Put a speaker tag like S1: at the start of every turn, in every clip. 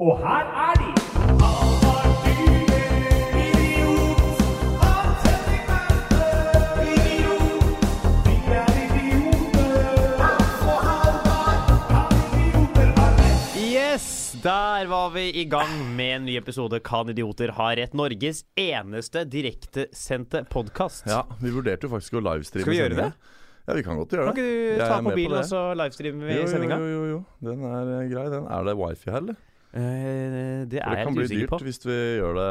S1: Og her er de!
S2: Yes! Der var vi i gang med en ny episode Kan idioter ha rett? Norges eneste direktesendte podkast.
S3: Ja, vi vurderte jo faktisk å livestreame
S2: Skal vi gjøre
S3: det? Ja, vi kan godt gjøre
S2: Kan
S3: det.
S2: ikke du ta
S3: på
S2: mobilen og så livestreame
S3: vi jo,
S2: sendinga?
S3: Jo, jo, jo. Den er eh, grei, den. Er det wifi her, eller?
S2: Eh, det
S3: usikker
S2: på.
S3: det kan bli dyrt
S2: på.
S3: hvis vi gjør det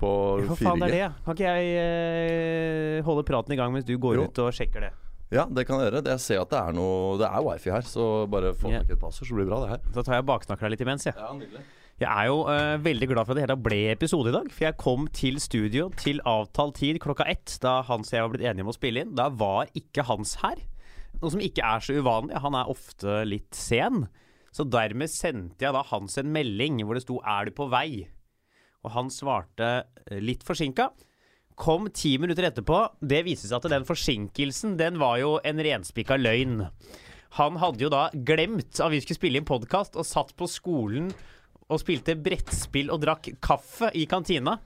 S3: på 4G.
S2: faen er det? Kan ikke jeg eh, holde praten i gang mens du går
S3: Jo.
S2: ut og sjekker det?
S3: Ja, det kan jeg gjøre. Jeg ser at det er noe Det er wifi her, så bare få tak i et passord, så blir det bra, det her.
S2: Da tar jeg og baksnakker deg litt imens, jeg.
S3: Ja, nydelig.
S2: Jeg er jo uh, veldig glad for at det hele ble episode i dag. For jeg kom til studio til avtalt tid klokka ett, da Hans og jeg var blitt enige om å spille inn. Da var ikke Hans her. Noe som ikke er så uvanlig. Han er ofte litt sen. Så dermed sendte jeg da Hans en melding hvor det sto 'Er du på vei?' Og han svarte eh, litt forsinka. Kom ti minutter etterpå. Det viste seg at den forsinkelsen, den var jo en renspikka løgn. Han hadde jo da glemt at vi skulle spille inn podkast, og satt på skolen og spilte brettspill og drakk kaffe i kantina.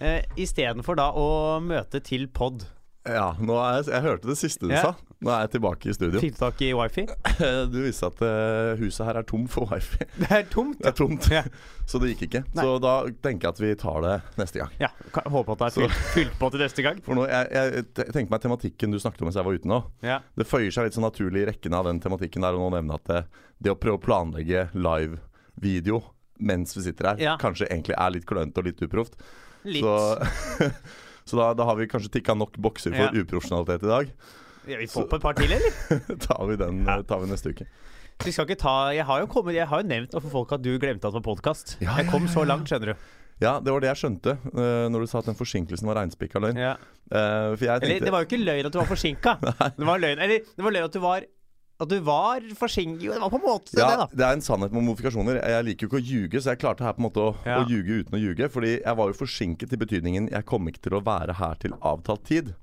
S2: Eh, Istedenfor da å møte til pod.
S3: Ja, er jeg, jeg hørte det siste du
S2: Ja.
S3: sa. Nå er jeg tilbake i studio.
S2: Fikk du tak i wifi?
S3: Du visste at eh, huset her er tom for wifi.
S2: Det er tomt.
S3: Det er tomt,
S2: Ja.
S3: så det gikk ikke.
S2: Nei.
S3: Så da tenker jeg at vi tar det neste gang.
S2: Ja, Håper at det er fylt, fylt på til neste gang.
S3: For nå, jeg, jeg, tenker meg tematikken du snakket om mens jeg var ute nå.
S2: Ja.
S3: Det føyer seg litt sånn naturlig i rekken av den tematikken der, å nå nevne at det, det å prøve å planlegge live-video mens vi sitter her, kanskje egentlig er litt klønete og litt uproft.
S2: Litt.
S3: Så, så da, da har vi kanskje tikka nok bokser for
S2: Ja.
S3: uprofesjonalitet i dag.
S2: Ja, vi får på et par til, eller?
S3: tar vi den
S2: Ja.
S3: tar vi neste uke.
S2: Vi skal ikke ta Jeg har jo, kommet, jeg har jo nevnt overfor folk at du glemte at det var podkast.
S3: Ja,
S2: Jeg kom så langt, skjønner du.
S3: Ja, det var det jeg skjønte uh, når du sa at den forsinkelsen var reinspikka løgn.
S2: Ja.
S3: Uh, for jeg
S2: Eller det var jo ikke løgn at du var forsinka. Det var løgn Eller det var løgn at du var At du var forsinket det var på en måte
S3: ja,
S2: det, da.
S3: det er en sannhet med modifikasjoner. Jeg liker jo ikke å ljuge, så jeg klarte her på en måte å,
S2: Ja.
S3: å ljuge uten å ljuge. Fordi jeg var jo forsinket i betydningen jeg kom ikke til å være her til avtalt tid.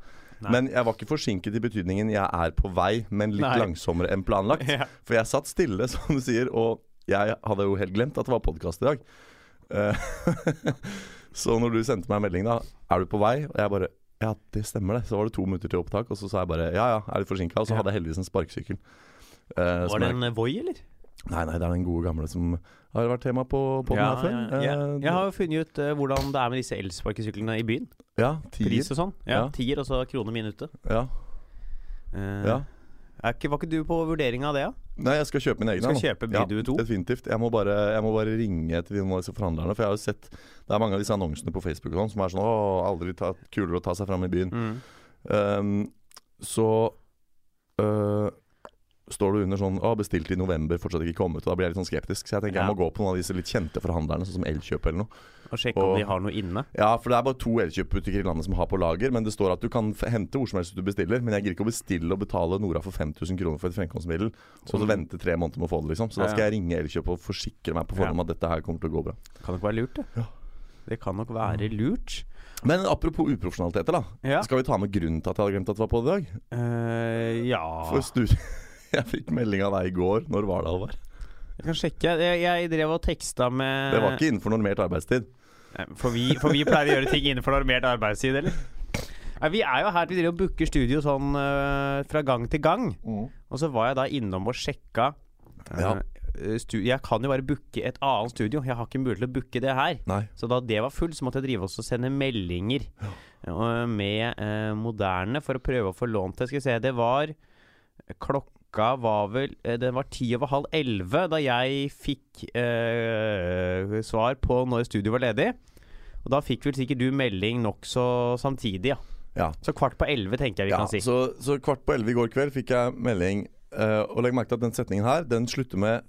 S2: Nei.
S3: Men jeg var ikke forsinket i betydningen jeg er på vei, men litt
S2: Nei.
S3: langsommere enn planlagt.
S2: Ja.
S3: For jeg satt stille, som du sier, og jeg hadde jo helt glemt at det var podkast i dag. Uh, så når du sendte meg en melding da, er du på vei? Og jeg bare ja, det stemmer det. Så var det to minutter til opptak, og så sa jeg bare ja ja, er litt forsinka. Og så hadde jeg heldigvis en sparkesykkel. Eh,
S2: Var det en Voi, eller?
S3: Nei, nei, det er den gode gamle som har vært tema på podden
S2: Ja,
S3: her før.
S2: ja, ja.
S3: Eh,
S2: Jeg har jo funnet ut eh, hvordan det er med disse elsparkesyklene i byen.
S3: ja, tier.
S2: Pris og sånn. Ja,
S3: Ja.
S2: Tier og så krone minuttet.
S3: Ja,
S2: Eh,
S3: ja.
S2: Ikke, var ikke du på vurdering av det, da?
S3: Nei, jeg skal kjøpe min egen.
S2: Du skal kjøpe Bidu 2?
S3: Ja, definitivt. Jeg må, bare, jeg må bare ringe til disse forhandlerne. For jeg har jo sett Det er mange av disse annonsene på Facebook og sånn som er sånn Å, aldri ta, kulere å ta seg fram i byen.
S2: Mm.
S3: Um, så øh, står du under sånn Å, bestilt i november, fortsatt ikke kommet. Og da blir jeg litt sånn skeptisk. Så jeg tenker
S2: Ja.
S3: jeg må gå på noen av disse litt kjente forhandlerne, sånn som Elkjøp eller noe.
S2: Og sjekke om de har noe inne.
S3: Ja, for det er bare to Elkjøp-butikker i landet som har på lager. Men det står at du kan hente hvor som helst du bestiller. Men jeg gidder ikke å bestille og betale Nora for 5000 kroner for et fremkomstmiddel. Og så vente tre måneder med å få det, liksom. Så da skal jeg ringe Elkjøp og forsikre meg på forhånd om at dette her kommer til å gå bra.
S2: Kan nok være lurt, det.
S3: Ja.
S2: Det kan nok være lurt.
S3: Men apropos uprofesjonaliteter, da.
S2: Ja.
S3: Skal vi ta med grunnen til at jeg hadde glemt at det var på i dag?
S2: Uh, ja
S3: For. Jeg fikk melding av deg i går. Når var det, Halvard?
S2: Jeg kan sjekke. Jeg, jeg drev og teksta med
S3: Det var ikke innenfor normert arbeidstid.
S2: For vi, for vi pleier å gjøre ting innenfor normert arbeidstid, eller? Nei, vi er jo her Vi driver og booker studio sånn øh, fra gang til gang. Og så var jeg da innom og sjekka øh,
S3: Ja.
S2: stu Jeg kan jo bare booke et annet studio. Jeg har ikke mulighet til å booke det her.
S3: Nei.
S2: Så da det var fullt, så måtte jeg drive oss og sende meldinger øh, med moderne for å prøve å få lånt det. Skal vi se, det var Klokka var vel øh, Den var ti over halv elleve da jeg fikk eh, svar på når studio var ledig. Og da fikk vel sikkert du melding nokså samtidig, ja.
S3: Ja.
S2: Så kvart på elleve, tenker jeg vi
S3: ja
S2: kan si.
S3: så, så kvart på elleve i går kveld fikk jeg melding. eh, og legg merke til at den setningen her Den slutter med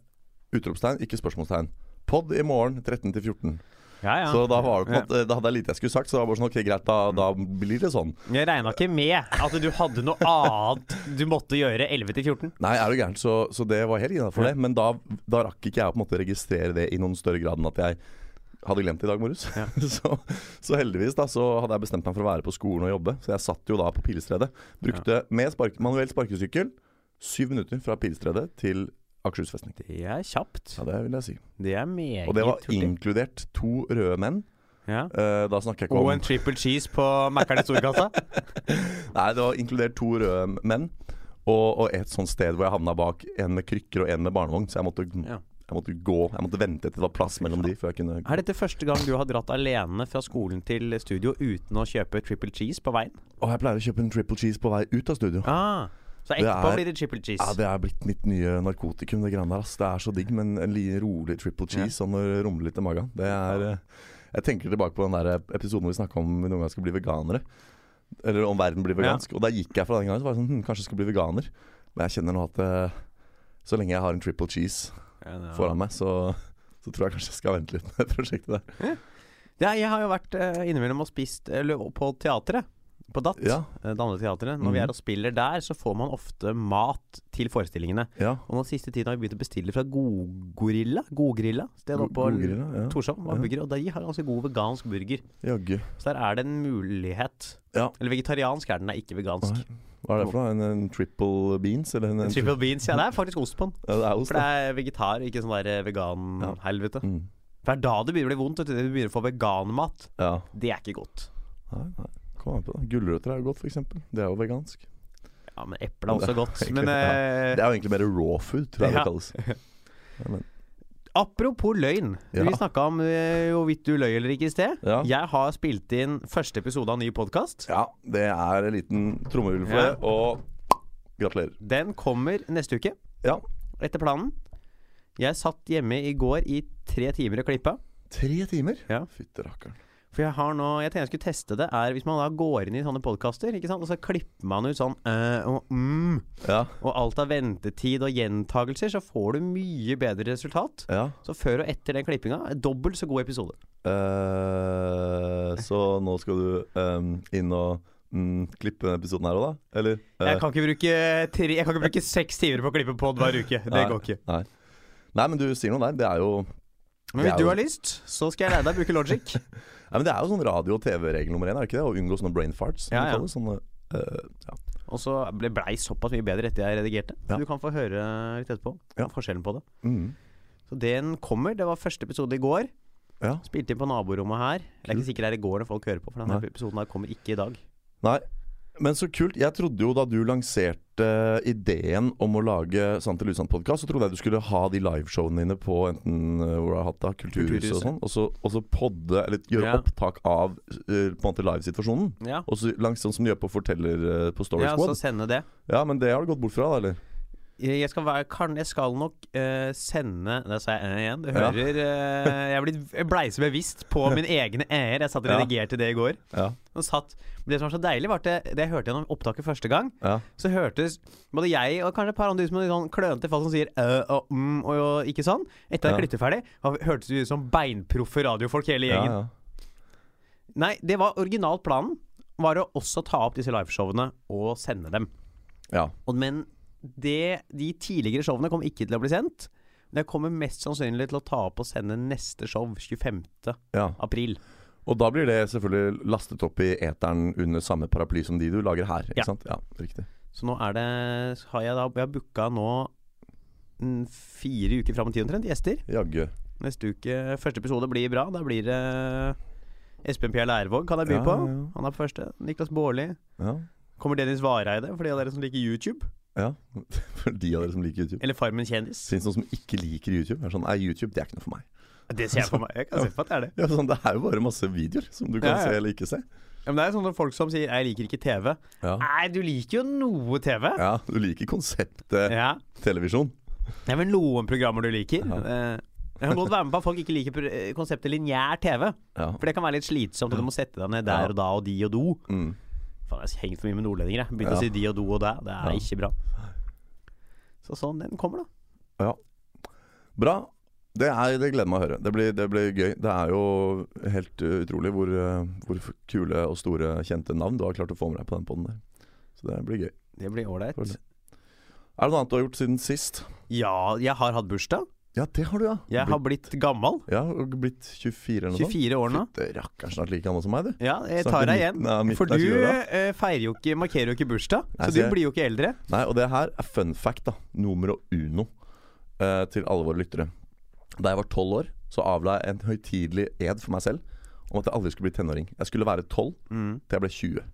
S3: utropstegn, ikke spørsmålstegn. Pod i morgen 13 til 14.
S2: Ja, ja.
S3: Så da, var det på en måte, da hadde jeg lite jeg skulle sagt. Så det var bare sånn, ok, greit, da, da blir det sånn.
S2: Jeg regna ikke med at du hadde noe annet du måtte gjøre 11 til 14.
S3: Nei, er du gæren, så, så det var helt innafor det. Men da, da rakk ikke jeg å på en måte registrere det i noen større grad enn at jeg hadde glemt det i dag morges.
S2: Ja.
S3: så, så heldigvis da, så hadde jeg bestemt meg for å være på skolen og jobbe. Så jeg satt jo da på Pilestredet. Brukte med spark manuell sparkesykkel syv minutter fra Pilestredet til Akershus festning.
S2: Det er kjapt.
S3: Ja, det vil jeg si.
S2: Det er meget
S3: Og det var
S2: hurtig.
S3: inkludert to røde menn.
S2: Ja.
S3: Uh, da snakker jeg ikke om Og
S2: en triple cheese på Mækkern i storkassa?
S3: Nei, det var inkludert to røde menn. Og, og et sånt sted hvor jeg havna bak en med krykker og en med barnevogn. Så jeg måtte,
S2: Ja.
S3: jeg måtte gå Jeg måtte vente til det var plass mellom de før jeg kunne
S2: Er dette første gang du har dratt alene fra skolen til studio uten å kjøpe triple cheese på veien?
S3: Å, jeg pleier å kjøpe en triple cheese på vei ut av studio.
S2: Ah, så
S3: Det
S2: etterpå
S3: er-
S2: blir det triple cheese.
S3: Ja, Det er blitt mitt nye narkotikum, det greiene der. ass Det er så digg, men en rolig triple cheese og noe rumler litt i magen. Det er eh, Jeg tenker tilbake på den der episoden hvor vi snakka om vi noen gang skal bli veganere. Eller om verden blir vegansk. Og da gikk jeg fra den gangen. Så var jeg sånn hm, Kanskje jeg skal bli veganer. Men jeg kjenner nå at eh, så lenge jeg har en triple cheese
S2: Ja, er-
S3: foran meg, så, så tror jeg kanskje jeg skal vente litt med prosjektet der.
S2: Ja, jeg har jo vært eh, innimellom og spist på teatret. På DAT.
S3: Ja,
S2: eh, Det andre teatret. Når vi
S3: Mhm.
S2: er og spiller der, så får man ofte mat til forestillingene.
S3: ja.
S2: Og den siste tiden har vi begynt å bestille fra Godgorilla. Godgrilla.
S3: stedet
S2: oppe på
S3: ja.
S2: Torshov.
S3: Ja.
S2: Og de har ganske god vegansk burger.
S3: Jagge.
S2: Så der er det en mulighet.
S3: Ja.
S2: Eller vegetariansk er den, er ikke vegansk.
S3: Nei. Hva er det for noe? En, en triple beans? Eller en, en
S2: Triple beans, ja. Det er faktisk ost på den.
S3: Ja, det er ost,
S2: For det er vegetar, ikke sånn der vegan-helvete.
S3: Mm.
S2: For det er da det begynner å bli vondt. Du begynner å få veganmat.
S3: Ja.
S2: Det er ikke godt.
S3: Nei, nei. Kom an på det. Gulrøtter er jo godt, f.eks. Det er jo vegansk.
S2: Ja, men eple er også godt. Men ja.
S3: Det er jo egentlig mer raw food, tror jeg
S2: Ja.
S3: det kalles. Ja, men,
S2: apropos løgn. Vi snakka om eh, hvorvidt du løy eller ikke i sted. Jeg har spilt inn første episode av ny podkast.
S3: ja, det er en liten trommehull for det, og gratulerer.
S2: Den kommer neste uke,
S3: Ja.
S2: etter planen. Jeg satt hjemme i går i tre timer og klippa.
S3: Tre timer?
S2: Ja.
S3: Fytte rakkeren.
S2: For jeg har nå Jeg tenkte jeg skulle teste det. Er Hvis man da går inn i sånne podkaster, og så klipper man ut sånn øh, og mm,
S3: Ja.
S2: og alt av ventetid og gjentagelser, så får du mye bedre resultat.
S3: ja.
S2: Så før og etter den klippinga, dobbelt så god episode.
S3: Uh, så nå skal du um, inn og mm, klippe denne episoden her òg, da? Eller? Uh,
S2: Jeg kan ikke bruke, tre, jeg kan ikke bruke seks timer på å klippe pod hver uke. Det
S3: Nei.
S2: går ikke.
S3: Nei. Nei, men du sier noe der. Det er jo
S2: Men hvis
S3: er
S2: du
S3: jo-
S2: har lyst, så skal jeg lære deg å bruke logic.
S3: Nei, men Det er jo sånn radio- og TV-regel nummer én, er det ikke det? Å unngå sånne brain farts. som
S2: Ja, ja.
S3: kaller Sånne, uh, ja.
S2: Og så ble blei såpass mye bedre etter jeg redigerte.
S3: Ja.
S2: Du kan få høre litt etterpå
S3: Ja.
S2: forskjellen på det.
S3: Mm.
S2: Så den kommer. Det var første episode i går.
S3: ja.
S2: Spilte inn på naborommet her. Det er ikke sikkert det er i går når folk hører på, for denne
S3: Nei.
S2: episoden her kommer ikke i dag.
S3: Nei. Men så kult. Jeg trodde jo da du lanserte ideen om å lage Sant eller usant-podkast, så trodde jeg du skulle ha de liveshowene dine på enten eh, hvor du har hatt da, Kulturhuset og sånn, og så, og så podde, eller gjøre
S2: Ja.
S3: opptak av eh, på en måte livesituasjonen.
S2: Ja,
S3: Og så langs sånn som du gjør på Forteller eh, på Story
S2: ja så
S3: Squad.
S2: sende det.
S3: Ja, men det har du gått bort fra, da, eller?
S2: Jeg skal, være, kan, jeg skal nok uh, sende Der sa jeg æ igjen. Du
S3: Ja.
S2: hører eh, Jeg blitt- jeg blei så bevisst på mine egne æ-er. Jeg satt og redigerte det i går.
S3: Ja.
S2: Og satt, det som var så deilig, var at det, det jeg hørte gjennom opptaket første gang,
S3: Ja.
S2: så hørtes både jeg og kanskje et par andre ut som sånn klønete folk som sier ø og mm og, og ikke sånn. Etter jeg
S3: Ja.
S2: klippet ferdig, hørtes vi ut som beinproffe radiofolk hele gjengen.
S3: ja.
S2: Nei, det var originalt planen. Var å også ta opp disse liveshowene og sende dem.
S3: ja.
S2: Og, men det, de tidligere showene kommer ikke til å bli sendt. Men jeg kommer mest sannsynlig til å ta opp og sende neste show 25.
S3: ja.
S2: april.
S3: Og da blir det selvfølgelig lastet opp i eteren under samme paraply som de du lager her. Ikke
S2: Ja.
S3: sant? Ja, riktig.
S2: Så nå er det Har jeg da Jeg har booka nå fire uker fram i tid omtrent gjester.
S3: Jagge.
S2: Neste uke Første episode blir bra. Da blir det Espen Pierre Lærvåg kan jeg by
S3: Ja,
S2: på. Han er på første. Niklas Baarli.
S3: Ja.
S2: Kommer Dennis Vareide, for de av dere som liker YouTube.
S3: Ja. For de av dere som liker YouTube.
S2: Eller Farmen kjendis.
S3: Fins noen som ikke liker YouTube? Er sånn, Nei, YouTube det er ikke noe for meg.
S2: Det ser jeg for meg. Jeg kan se på at det er det.
S3: Ja, sånn, Det er jo bare masse videoer som du kan
S2: Ja, ja.
S3: se eller ikke se.
S2: Ja, men det er sånne folk som sier 'jeg liker ikke TV'.
S3: Ja.
S2: Nei, du liker jo noe TV.
S3: ja, Du liker konseptet
S2: Ja.
S3: televisjon.
S2: Det er vel noen programmer du liker.
S3: Ja.
S2: Eh, Jeg kan godt være med på at folk ikke liker eh, konseptet lineær TV.
S3: Ja.
S2: For det kan være litt slitsomt, og du må sette deg ned der og da og de og do.
S3: Mm.
S2: Faen, jeg hengt for mye med nordlendinger. jeg. Begynte
S3: Ja.
S2: å si de og do og dæ. Det er
S3: Ja.
S2: ikke bra. Så sånn den kommer, da. Ja.
S3: Bra. Det, er, det gleder meg å høre. Det blir, det blir gøy. Det er jo helt utrolig hvor, hvor kule og store kjente navn du har klart å få med deg på den poden der. Så det blir gøy.
S2: Det blir ålreit.
S3: Er det noe annet du har gjort siden sist?
S2: Ja, jeg har hatt bursdag.
S3: Ja, det har du, ja.
S2: Jeg har blitt gammel.
S3: Ja, blitt 24 eller noe
S2: 24 år nå.
S3: Fytte rakkeren, snart like gammel som meg, du.
S2: Ja, jeg tar deg igjen.
S3: midten
S2: For du
S3: 20-åra.
S2: eh, feirer jo ikke, markerer jo ikke bursdag,
S3: Nei,
S2: så
S3: så
S2: du
S3: jeg-
S2: blir jo ikke eldre.
S3: Nei, og det her er fun fact, da. Numero uno. uh, til alle våre lyttere. Da jeg var tolv år, så avla jeg en høytidelig ed for meg selv om at jeg aldri skulle bli tenåring. Jeg skulle være tolv
S2: Mm.
S3: til jeg ble 20.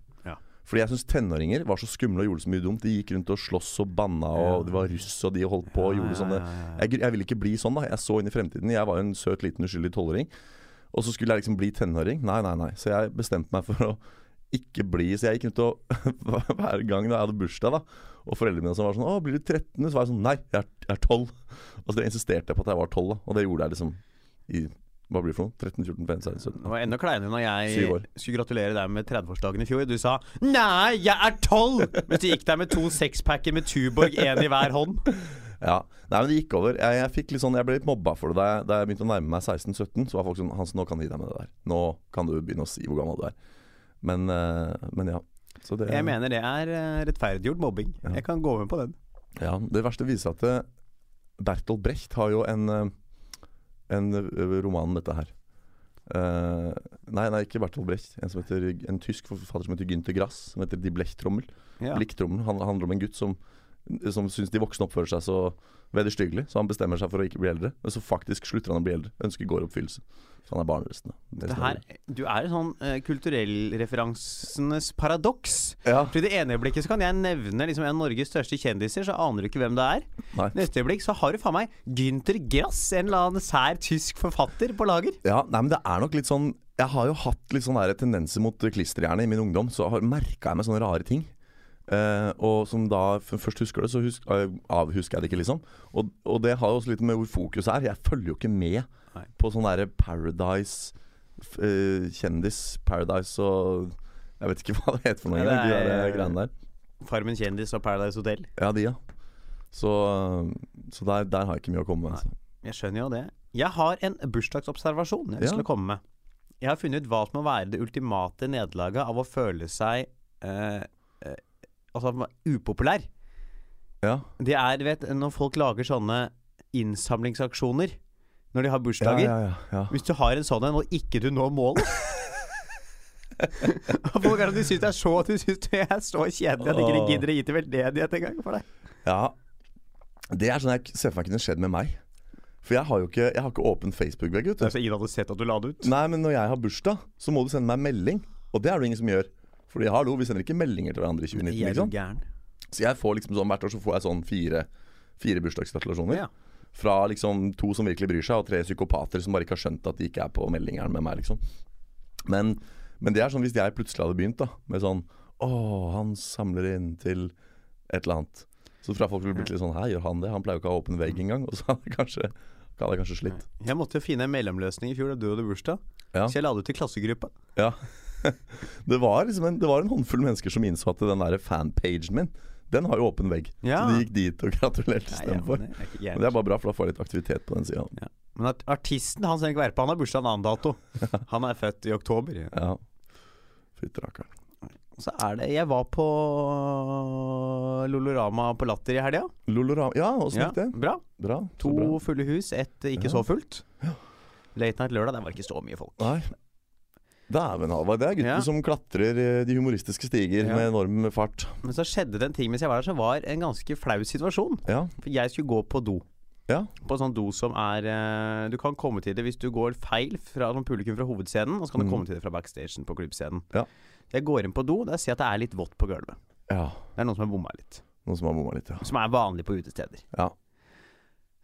S3: Fordi jeg syns tenåringer var så skumle og gjorde så mye dumt. De gikk rundt og sloss og banna, og det var russ, og de holdt på og gjorde sånne jeg, jeg ville ikke bli sånn, da. Jeg så inn i fremtiden. Jeg var jo en søt, liten, uskyldig tolvåring. Og så skulle jeg liksom bli tenåring. Nei, nei, nei. Så jeg bestemte meg for å ikke bli Så jeg gikk rundt og Hver gang da jeg hadde bursdag, da og foreldrene mine som var sånn 'Å, blir du 13?' Så var jeg sånn 'Nei, jeg er, jeg er 12'. Og så insisterte jeg på at jeg var 12, da. Og det gjorde jeg liksom i Hva blir det for noe? 13, 14, 15, 16, 17?
S2: Det var enda kleinere når jeg skulle gratulere deg med 30-årsdagen i fjor. Du sa 'nei, jeg er 12'! Mens du gikk der med to sexpacker med Tuborg, én i hver hånd.
S3: Ja. Nei, men det gikk over. Jeg, jeg, fikk litt sånn, jeg ble litt mobba for det da jeg, da jeg begynte å nærme meg 16-17. Så var folk sånn 'Hans, nå kan du gi deg med det der. Nå kan du begynne å si hvor gammel du er'. Men, eh, men ja. Så det,
S2: Jeg mener det er eh, rettferdiggjort mobbing.
S3: Ja.
S2: Jeg kan gå med på den.
S3: Ja, Det verste viser at eh, Bertolt Brecht har jo en, en eh, roman om dette her. Uh, nei, nei, ikke Bertolt Brecht. En, som heter, en tysk forfatter som heter Günter Grass. Som heter Die Blechtrommel.
S2: Ja.
S3: Blikktrommel han, handler om en gutt som, som syns de voksne oppfører seg så vederstyggelig. Så han bestemmer seg for å ikke bli eldre. Men så faktisk slutter han å bli eldre. Ønsker går i oppfyllelse. Så han er barneresten. da.
S2: Du er en sånn uh, kulturellreferansenes paradoks.
S3: Ja.
S2: For I det ene øyeblikket så kan jeg nevne liksom en av Norges største kjendiser, så aner du ikke hvem det er.
S3: Nei.
S2: Neste øyeblikk så har du faen meg Günther Grass, en eller annen sær tysk forfatter, på lager.
S3: Ja, nei, men det er nok litt sånn Jeg har jo hatt litt sånne tendenser mot klisterhjerne i min ungdom, så har merka jeg meg sånne rare ting. Eh, og som da først husker det, så husk, eh, avhusker jeg det ikke, liksom. Og, og det har jo også litt med hvor fokus er. Jeg følger jo ikke med
S2: Nei.
S3: på sånn derre Paradise eh, Kjendis Paradise og Jeg vet ikke hva det heter for noe
S2: Nei, det er-
S3: der greiene der.
S2: Farmen kjendis og Paradise Hotel.
S3: Ja, de, ja. Så, så der, der har jeg ikke mye å komme med. Altså.
S2: Jeg skjønner jo det. Jeg har en bursdagsobservasjon jeg har lyst
S3: Ja.
S2: til å komme med. Jeg har funnet ut hva som må være det ultimate nederlaget av å føle seg Altså upopulær.
S3: Ja.
S2: Det er, du vet, når folk lager sånne innsamlingsaksjoner når de har bursdager.
S3: Ja, ja.
S2: Hvis du har en sånn en, og ikke du når målet Folk er sånn, du syns det er så Du syns det er så kjedelig at ikke de gidder å gi til veldedighet engang for deg.
S3: Ja, det er sånn jeg ser for meg kunne skjedd med meg. For jeg har jo ikke, jeg har ikke åpen Facebook-vegg.
S2: Altså, ingen hadde sett at du la det ut.
S3: Nei, men når jeg har bursdag, så må du sende meg en melding. Og det er det ingen som gjør. Fordi hallo, vi sender ikke meldinger til hverandre i 2019.
S2: Liksom.
S3: Så jeg får liksom sånn hvert år så får jeg sånn fire, fire bursdagsgratulasjoner.
S2: Ja.
S3: Fra liksom to som virkelig bryr seg, og tre psykopater som bare ikke har skjønt at de ikke er på meldingeren med meg, liksom. Men, men det er sånn hvis jeg plutselig hadde begynt da med sånn Å, han samler inn til et eller annet. Så fra folk ville blitt litt sånn Hæ, gjør han det? Han pleier jo ikke å ha åpen vegg engang. Og så hadde jeg kanskje, hadde jeg kanskje slitt.
S2: Jeg måtte jo finne en mellomløsning i fjor da du hadde bursdag.
S3: Ja.
S2: Så jeg la det ut til klassegruppa.
S3: Ja. det, var liksom en, det var en håndfull mennesker som innså at den der fanpagen min, den har jo åpen vegg.
S2: Ja.
S3: Så de gikk dit og gratulerte
S2: istedenfor. ja,
S3: ja,
S2: men det er
S3: Men det er bare bra, for da får jeg litt aktivitet på den sida.
S2: Ja. Men art artisten han Henrik ikke han har bursdag en annen dato. Han er født i oktober.
S3: Ja. Fytti rakkeren.
S2: Så er det Jeg var på Lolorama på Latter i helga.
S3: Lolorama Ja, åssen
S2: Ja,
S3: gikk det?
S2: bra.
S3: Bra.
S2: To
S3: bra.
S2: fulle hus, ett ikke
S3: Ja.
S2: så fullt. Late Night lørdag, der var ikke så mye folk.
S3: Nei. Dæven Halvard, det er gutten
S2: Ja.
S3: som klatrer eh, de humoristiske stiger
S2: Ja.
S3: med enorm fart.
S2: Men så skjedde det en ting mens jeg var der som var en ganske flau situasjon.
S3: Ja.
S2: For jeg skulle gå på do.
S3: Ja.
S2: På en sånn do som er eh, Du kan komme til det hvis du går feil fra sånn publikum fra hovedscenen, og så kan du
S3: mm.
S2: komme til det fra backstagen på klubbscenen.
S3: Ja.
S2: Jeg går inn på do, der ser jeg at det er litt vått på gulvet.
S3: ja.
S2: Det er noen som har bomma litt.
S3: Noen som har bomma litt, ja.
S2: Som er vanlig på utesteder.
S3: Ja.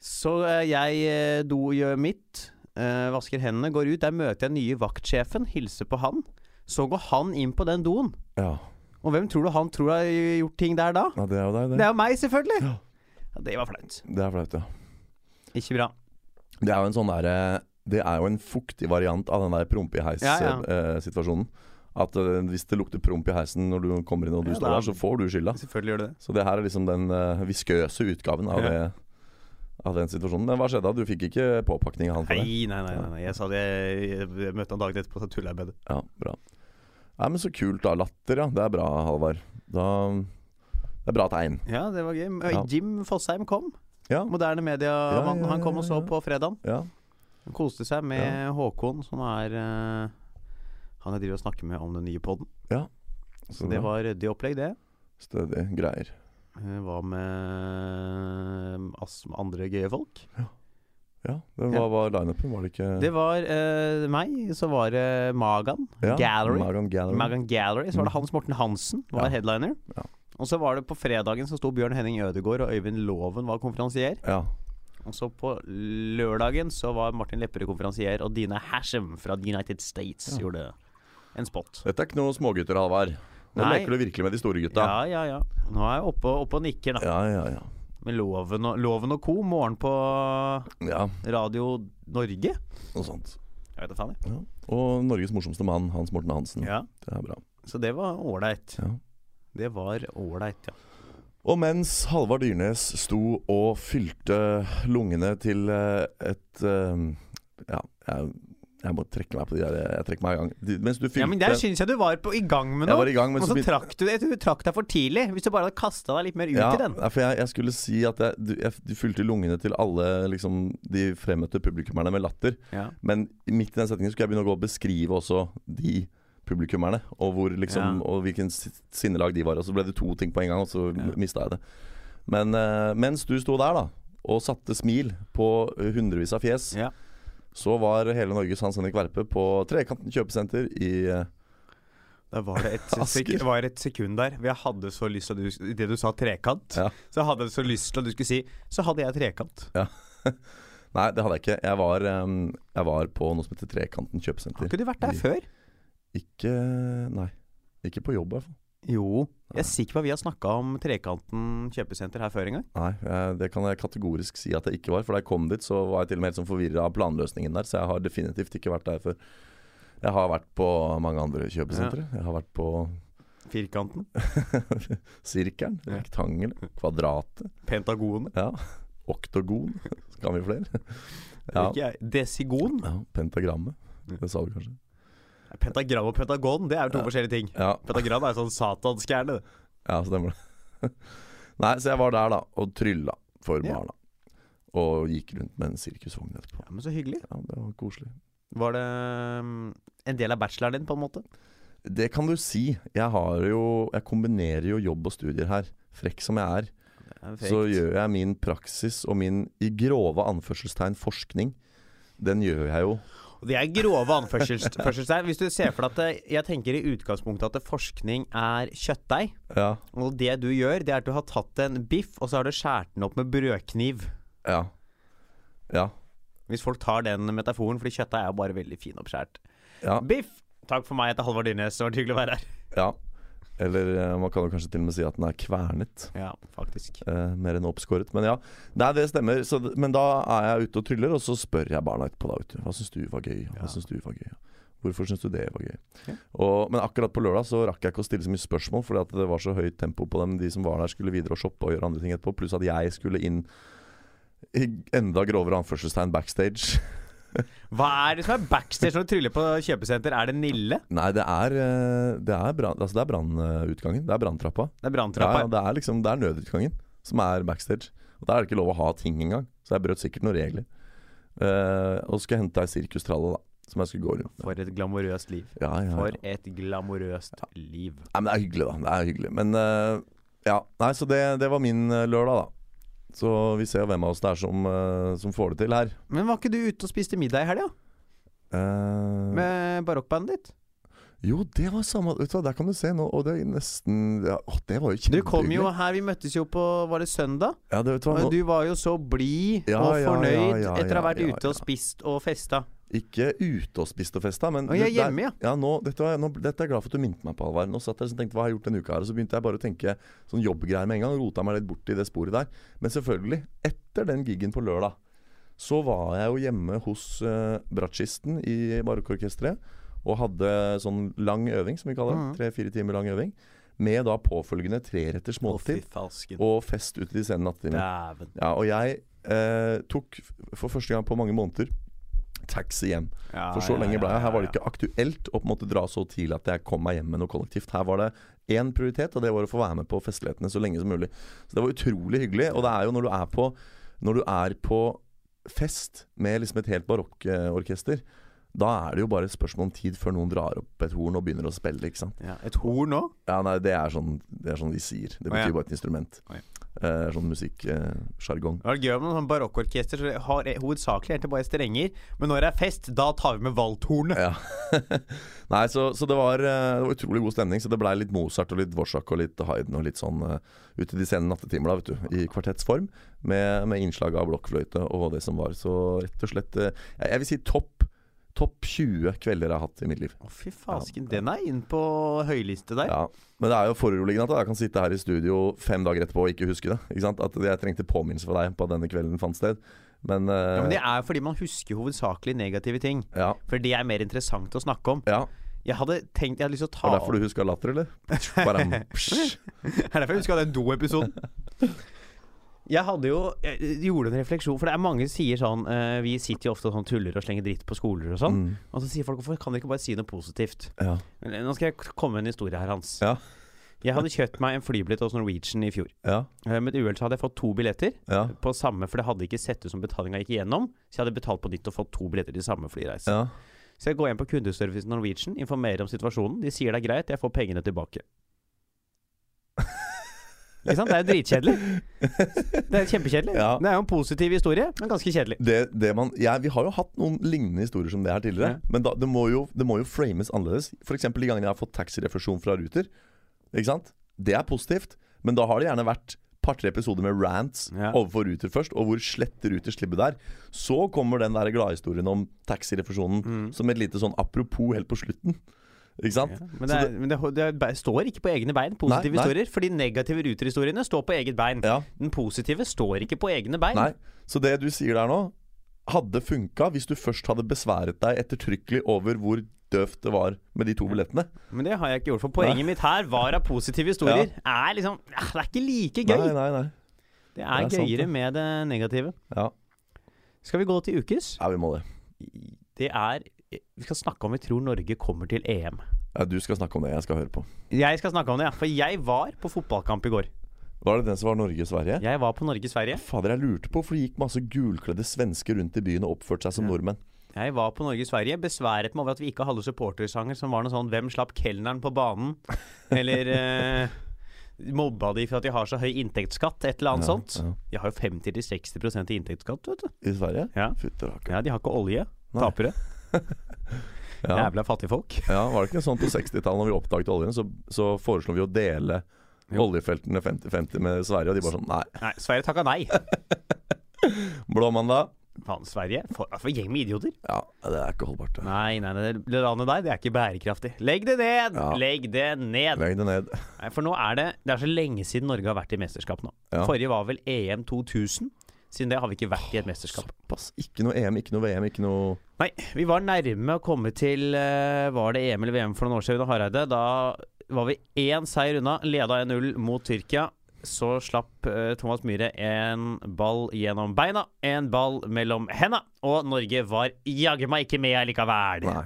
S2: Så eh, jeg do gjør mitt, eh, vasker hendene, går ut. Der møter jeg nye vaktsjefen, hilser på han. Så går han inn på den doen.
S3: ja.
S2: Og hvem tror du han tror har gjort ting der da?
S3: Ja, det er jo deg,
S2: Det
S3: det.
S2: er jo meg, selvfølgelig!
S3: Ja.
S2: Ja, det var flaut.
S3: Det er flaut, ja.
S2: Ikke bra.
S3: Det er jo en sånn derre Det er jo en fuktig variant av den der prompe i
S2: Ja, ja.
S3: heis-situasjonen. At eh, hvis det lukter promp i heisen når du kommer inn og du
S2: Ja,
S3: står
S2: da-
S3: der, så får du skylda.
S2: Selvfølgelig gjør det det.
S3: Så det her er liksom den eh, viskøse utgaven av,
S2: Ja.
S3: det, av den situasjonen. Men hva skjedde da? Du fikk ikke påpakning av han for det?
S2: Nei, nei, nei, nei. Jeg sa det Jeg møtte han dagen etterpå, så tulla jeg med det.
S3: Ja, bra. Nei, men så kult, da. Latter, ja. Det er bra, Halvard. Da Det er bra tegn.
S2: Ja, det var gøy.
S3: Ja.
S2: Jim Fosheim kom.
S3: Ja.
S2: Moderne mediamannen.
S3: Ja,
S2: Han,
S3: ja,
S2: kom
S3: ja,
S2: og så
S3: ja.
S2: på fredagen.
S3: Ja.
S2: Han koste seg med Håkon, som er uh, Han jeg driver og snakker med om den nye poden.
S3: Så
S2: Så det var ryddig opplegg, det.
S3: Stødig greier.
S2: Eh, Hva med ass- andre gøye folk?
S3: Ja, Ja, Hva ja. var lineupen, var det ikke
S2: Det var uh, meg, så var det Magan
S3: ja,
S2: Gallery.
S3: Magan Gallery.
S2: Magan Gallery. Så var det. Hans Morten Hansen var
S3: Ja.
S2: headliner.
S3: Ja.
S2: Og så var det på fredagen så sto Bjørn Henning Ødegaard og Øyvind Loven var konferansier.
S3: Ja.
S2: Og så på lørdagen så var Martin Lepperød konferansier, og Dina Hashem fra The United States gjorde en spot.
S3: Dette er ikke noe smågutter, Halvard. Nå
S2: Nei.
S3: leker du virkelig med de store gutta.
S2: Ja, ja, ja. Nå er jeg oppe, oppe og nikker, da.
S3: ja, ja. ja.
S2: Med Loven og, Loven og co. Morgen på
S3: ja
S2: Radio Norge.
S3: noe sånt.
S2: Jeg vet da faen, jeg.
S3: Ja. Og Norges morsomste mann, Hans Morten Hansen.
S2: Ja.
S3: Det er bra.
S2: Så det var ålreit.
S3: Ja.
S2: Det var ålreit, ja.
S3: Og mens Halvard Dyrnes sto og fylte lungene til eh, et eh, Ja, jeg, jeg må trekke meg på de der Jeg trekker meg i gang. De- Mens du fylte
S2: Ja, Men der syns jeg du var på, i gang med
S3: Jeg
S2: noe.
S3: gang,
S2: og
S3: så begynte-
S2: trakk du det. Du trakk deg for tidlig. Hvis du bare hadde kasta deg litt mer ut
S3: ja,
S2: i den.
S3: ja, for jeg, jeg skulle si at jeg, du, jeg, du fylte lungene til alle liksom, de fremmøtte publikummerne med latter.
S2: Ja.
S3: Men midt i den setningen skulle jeg begynne å gå og beskrive også de publikummerne. Og, hvor, liksom,
S2: Ja.
S3: og hvilken sinnelag de var. Og så ble det to ting på en gang, og så
S2: Ja.
S3: mista jeg det. Men uh, mens du sto der da og satte smil på hundrevis av fjes,
S2: Ja.
S3: Så var hele Norges Hans Henrik Verpe på Trekanten kjøpesenter i eh,
S2: Da var det et, sek var et sekund der hvor jeg hadde så lyst til at du det du sa trekant,
S3: Ja.
S2: så hadde jeg så lyst til at du skulle si Så hadde jeg trekant.
S3: Nei, det hadde jeg ikke. Jeg var, jeg var på noe som heter Trekanten kjøpesenter.
S2: Har ikke du vært der før?
S3: Ikke Nei. Ikke på jobb, i hvert fall.
S2: Jo. Jeg er sikker på at vi har snakka om Trekanten kjøpesenter her før en gang.
S3: Nei, det kan jeg kategorisk si at jeg ikke var. For da jeg kom dit, så var jeg til og med helt sånn forvirra av planløsningen der. Så jeg har definitivt ikke vært der før. Jeg har vært på mange andre kjøpesentre. Jeg har vært på
S2: Firkanten.
S3: Sirkelen. Rektangelen, Kvadratet,
S2: Pentagonet.
S3: ja. Oktogon. Skal vi flere? Ja.
S2: Desigon.
S3: ja. Pentagrammet. Det sa du kanskje?
S2: Pentagram og pentagon, det er jo to
S3: Ja.
S2: forskjellige ting.
S3: Ja,
S2: Pentagram er sånn satanskjerne.
S3: ja stemmer det. Nei, så jeg var der da og trylla for
S2: Ja.
S3: barna. Og gikk rundt med en sirkusvogn etterpå.
S2: Ja, men så hyggelig.
S3: Ja, det var koselig.
S2: Var det um, en del av bacheloren din, på en måte?
S3: Det kan du si. Jeg har jo Jeg kombinerer jo jobb og studier her. Frekk som jeg er,
S2: er
S3: så gjør jeg min praksis og min i grove anførselstegn forskning. Den gjør jeg jo.
S2: Og Det er grove anførselstegn. Hvis du ser for deg at det, jeg tenker i utgangspunktet at forskning er kjøttdeig.
S3: Ja.
S2: Og det du gjør, det er at du har tatt en biff, og så har du skåret den opp med brødkniv.
S3: Ja. Ja.
S2: Hvis folk tar den metaforen, fordi kjøttdeig er jo bare veldig fin oppskåret.
S3: Ja.
S2: Biff! Takk for meg, jeg heter Halvard Dyrnes. Det var hyggelig å være her.
S3: ja. Eller eh, man kan jo kanskje til og med si at den er kvernet.
S2: Ja, faktisk.
S3: Eh, mer enn oppskåret. Men ja, Nei, det stemmer. Så, men da er jeg ute og tryller, og så spør jeg barna etterpå. da vet du. Hva syns du var gøy? Hva
S2: Ja.
S3: Synes du var gøy? Hvorfor syns du det var gøy?
S2: Ja.
S3: Og, men akkurat på lørdag så rakk jeg ikke å stille så mye spørsmål, fordi at det var så høyt tempo på dem. De som var der, skulle videre og shoppe og gjøre andre ting etterpå. Pluss at jeg skulle inn i enda grovere anførselstegn backstage.
S2: Hva er det som er backstage når du tryller på kjøpesenter? Er det Nille?
S3: Nei, det er eh, Det er brannutgangen. altså det er branntrappa.
S2: Det er
S3: Ja,
S2: branntrappa.
S3: ja, det er liksom Det er nødutgangen som er backstage. Og Der er det ikke lov å ha ting engang. Så jeg brøt sikkert noen regler. Uh, og så skal jeg hente ei sirkustralle, da. Som jeg skulle gå rundt med.
S2: For et glamorøst liv.
S3: Ja, ja,
S2: For et glamorøst liv.
S3: Nei, men det er hyggelig, da. Det er hyggelig. Men uh, ja. Nei, så det, det var min lørdag, da. Så vi ser hvem av oss det er som, eh, som får det til her.
S2: Men var ikke du ute og spiste middag i helga?
S3: Uh,
S2: Med barokkbandet ditt?
S3: jo, det var samme Vet du hva, der kan du se nå. Og det er nesten ja, Å, det var jo
S2: Du kom jo
S3: kjempehyggelig.
S2: her, vi møttes jo på Var det søndag?
S3: Ja, det vet du hva, nå,
S2: du var jo så blid
S3: Ja,
S2: og fornøyd
S3: ja,
S2: etter å ha vært ute og spist og festa.
S3: Ikke ute og spist og festa, men
S2: Og jeg er hjemme, ja.
S3: Ja, nå, dette, var, nå, dette er jeg glad for at du minte meg på, Alvar. Nå satt jeg og tenkte hva har jeg gjort denne uka her, og så begynte jeg bare å tenke sånn jobbgreier med en gang. Rota meg litt bort i det sporet der. Men selvfølgelig, etter den gigen på lørdag, så var jeg jo hjemme hos uh, bratsjisten i barokkorkesteret og hadde sånn lang øving, som vi kaller det.
S2: Mhm.
S3: Tre-fire timer lang øving. Med da påfølgende treretters måltid og fest ute i de sene nattetimer. Ja, og jeg uh, tok for første gang på mange måneder taxi hjem.
S2: Ja,
S3: For så
S2: ja,
S3: lenge ble jeg. Her var det ikke aktuelt å på en måte dra så tidlig at jeg kom meg hjem med noe kollektivt. Her var det én prioritet, og det var å få være med på festlighetene så lenge som mulig. Så det var utrolig hyggelig. Og det er jo når du er på, når du er på fest med liksom et helt barokkorkester da er det jo bare et spørsmål om tid før noen drar opp et horn og begynner å spille, ikke sant.
S2: Ja, et horn òg?
S3: Ja, nei, det er sånn, det er sånn de sier. Det
S2: Å, ja.
S3: bare et instrument.
S2: Oh, ja.
S3: Eh, sånn musikksjargong.
S2: Det var gøy med sånn barokkorkester. så Har hovedsakelig egentlig bare strenger. Men når det er fest, da tar vi med valthornet.
S3: Ja. Nei, så, så det, var, eh, det var utrolig god stemning. Så det blei litt Mozart og litt Dvorsak og litt Haydn og litt sånn uh, ute i de sene nattetimer, da, vet du. I kvartettsform. Med, med innslag av blokkfløyte og det som var. Så rett og slett uh, jeg, jeg vil si topp Topp 20 kvelder jeg har hatt i mitt liv.
S2: Å, fy fasken. Den er inn på høyliste der.
S3: Ja, Men det er jo foruroligende at jeg kan sitte her i studio fem dager etterpå og ikke huske det. Ikke sant? At jeg trengte påminnelse fra deg på at denne kvelden fant sted. Men, uh,
S2: Ja, men det er fordi man husker hovedsakelig negative ting.
S3: ja,
S2: For det er mer interessant å snakke om.
S3: ja.
S2: Jeg hadde tenkt Jeg hadde lyst til å
S3: Det
S2: Er
S3: det derfor du huska latter, eller? Bare, psj.
S2: Det er derfor jeg husker den do-episoden. Jeg hadde jo Jeg gjorde en refleksjon, for det er mange som sier sånn uh, Vi sitter jo ofte og sånn tuller og slenger dritt på skoler og sånn.
S3: Mm,
S2: Og så sier folk hvorfor kan dere ikke bare si noe positivt?
S3: ja.
S2: Nå skal jeg komme med en historie her, Hans.
S3: Ja.
S2: Jeg hadde kjøpt meg en flybillett hos Norwegian i fjor.
S3: Ja.
S2: Eh, Med et uhell så hadde jeg fått to billetter
S3: Ja.
S2: på samme, for det hadde ikke sett ut som betalinga gikk igjennom. Så jeg hadde betalt på nytt og fått to billetter til samme flyreise.
S3: ja.
S2: Så jeg går inn på kundeservicen Norwegian, informerer om situasjonen. De sier det er greit, jeg får pengene tilbake. Ikke sant? Det er jo dritkjedelig. Det er kjempekjedelig.
S3: Ja.
S2: Det er jo en positiv historie, men ganske kjedelig.
S3: Det, det man, ja, vi har jo hatt noen lignende historier som det her tidligere.
S2: Ja.
S3: Men da, det, må jo, det må jo frames annerledes. F.eks. de gangene jeg har fått taxirefusjon fra Ruter. Ikke sant? Det er positivt, men da har det gjerne vært par-tre episoder med rants
S2: Ja.
S3: overfor Ruter først, og hvor slett Ruter slipper der. Så kommer den der gladhistorien om taxirefusjonen
S2: Mm.
S3: som et lite sånn apropos helt på slutten. Ikke sant?
S2: Ja, men det, er, men det, det står ikke på egne bein, positive
S3: Nei, nei.
S2: historier. For de negative ruterhistoriene står på eget bein.
S3: Ja.
S2: Den positive står ikke på egne bein.
S3: Nei. Så det du sier der nå, hadde funka hvis du først hadde besværet deg ettertrykkelig over hvor døvt det var med de to billettene.
S2: Men det har jeg ikke gjort. For poenget mitt her var at positive historier er liksom Det er ikke like gøy.
S3: Nei, nei, nei.
S2: Det er,
S3: Det er sant,
S2: gøyere
S3: det.
S2: med det negative.
S3: Ja,
S2: Skal vi gå til ukes?
S3: ja vi må det.
S2: Det er Vi skal snakke om vi tror Norge kommer til EM.
S3: Ja, du skal snakke om det, jeg skal høre på.
S2: Jeg skal snakke om det, ja. For jeg var på fotballkamp i går.
S3: Var det den som var Norge-Sverige?
S2: Jeg var på Norge-Sverige.
S3: Fader, jeg lurte på, for det gikk masse gulkledde svensker rundt i byen og oppførte seg som
S2: Ja.
S3: nordmenn.
S2: Jeg var på Norge-Sverige. Besværet meg over at vi ikke hadde supportersanger som var noe sånn 'Hvem slapp kelneren på banen?' Eller eh, Mobba de for at de har så høy inntektsskatt? Et eller annet
S3: Ja,
S2: sånt.
S3: ja.
S2: De har jo 50-60 i inntektsskatt, vet du.
S3: I Sverige?
S2: Ja.
S3: Fytti.
S2: Ja, De har ikke olje.
S3: Nei.
S2: Tapere.
S3: Ja.
S2: Jævla fattigfolk.
S3: ja, var det ikke sånn på 60-tallet når vi oppdaget oljen, så, så foreslo vi å dele
S2: Jo.
S3: oljefeltene 50-50 med Sverige, og de bare sånn Nei.
S2: Nei, Sverige takka nei.
S3: Blåmandag?
S2: Faen, Sverige? For, for gjeng med idioter.
S3: Ja, det er ikke holdbart. det.
S2: Nei, nei, nei, det landet der det er ikke bærekraftig. Legg det ned!
S3: Ja.
S2: Legg det ned!
S3: Legg det ned.
S2: Nei, for nå er det Det er så lenge siden Norge har vært i mesterskap nå.
S3: Ja.
S2: Forrige var vel EM 2000. Siden det har vi ikke vært i et mesterskap.
S3: Såpass. Ikke noe EM, ikke noe VM, ikke noe
S2: Nei, vi var nærme å komme til eh, Var det EM eller VM for noen år siden under Hareide? Da var vi én seier unna. Leda 1-0 mot Tyrkia. Så slapp eh, Thomas Myhre en ball gjennom beina, en ball mellom henda, og Norge var jaggu meg ikke med likevel.
S3: Nei.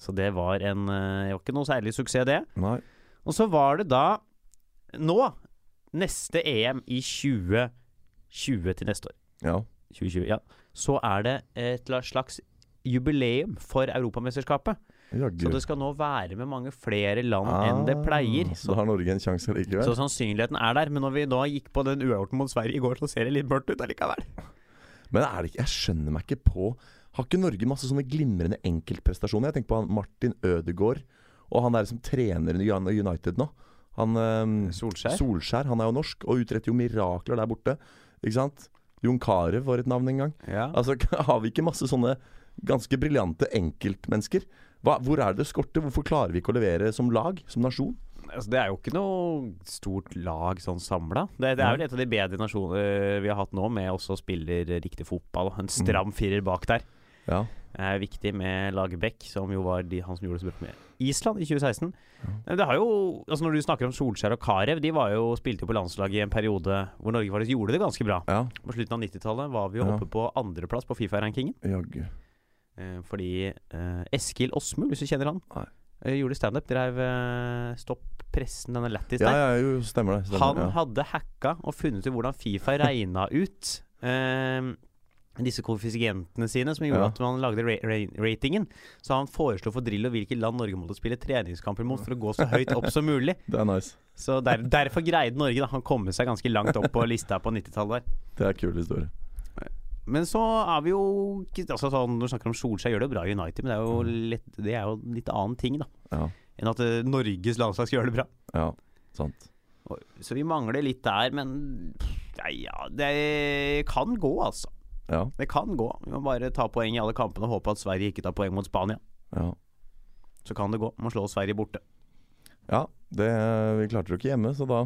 S2: Så det var en eh, Det var ikke noe særlig suksess, det.
S3: Nei.
S2: Og så var det da Nå, neste EM i 2020 til neste år.
S3: Ja.
S2: 2020, ja. Så er det et slags jubileum for Europamesterskapet.
S3: Jaggu.
S2: Så det skal nå være med mange flere land enn det pleier.
S3: Ah, Så da har Norge en sjanse likevel?
S2: Så sannsynligheten er der. Men når vi da gikk på den uavgjorten mot Sverige i går, så ser det litt mørkt ut allikevel.
S3: Men det ikke Jeg skjønner meg ikke på Har ikke Norge masse sånne glimrende enkeltprestasjoner? Jeg tenker på han Martin Ødegaard og han der som trener i United nå. Han ehm,
S2: Solskjær.
S3: Solskjær. Han er jo norsk og utretter jo mirakler der borte. Ikke sant? Jon Carew var et navn en gang.
S2: Ja.
S3: Altså, Har vi ikke masse sånne ganske briljante enkeltmennesker? Hva, hvor er det det skorter? Hvorfor klarer vi ikke å levere som lag, som nasjon?
S2: Altså, det er jo ikke noe stort lag sånn samla. Det, det er vel et av de bedre nasjonene vi har hatt nå, med også spiller riktig fotball. En stram firer bak der.
S3: Ja.
S2: Det er viktig med Lagerbäck, som jo var de, han som gjorde det så bra med Island i 2016. Ja. det har jo, altså Når du snakker om Solskjær og Carew, de var jo, spilte jo på landslaget i en periode hvor Norge faktisk gjorde det ganske bra.
S3: ja.
S2: På slutten av 90-tallet var vi jo
S3: Ja.
S2: oppe på andreplass på Fifa-rankingen. Eh, fordi eh, Eskil Åsmund, hvis du kjenner han,
S3: Nei.
S2: eh, gjorde standup. Drev eh, Stopp pressen, denne Lattis
S3: Ja,
S2: der.
S3: ja, jo, stemmer det. Stemmer,
S2: Han
S3: ja.
S2: hadde hacka og funnet ut hvordan Fifa regna ut eh, disse koeffisientene sine som gjorde
S3: Ja.
S2: at man lagde ra ra ratingen. Så han foreslo for Drillo hvilke land Norge måtte spille treningskamper mot for å gå så høyt opp som mulig.
S3: Det er nice.
S2: Så der, Derfor greide Norge da Han komme seg ganske langt opp på lista på 90-tallet der.
S3: Det er kul historie.
S2: Men så er vi jo altså sånn, Når du snakker om Solskjær, gjør det bra i United, men det er jo, lett, det er jo en litt annen ting da
S3: Ja,
S2: enn at uh, Norges landslag skal gjøre det bra.
S3: ja sant.
S2: Og- Så vi mangler litt der, men nei, ja, det kan gå, altså.
S3: Ja,
S2: Det kan gå. Vi må bare ta poeng i alle kampene og håpe at Sverige ikke tar poeng mot Spania.
S3: ja.
S2: Så kan det gå. Må slå Sverige borte.
S3: ja det, vi klarte det jo ikke hjemme, så da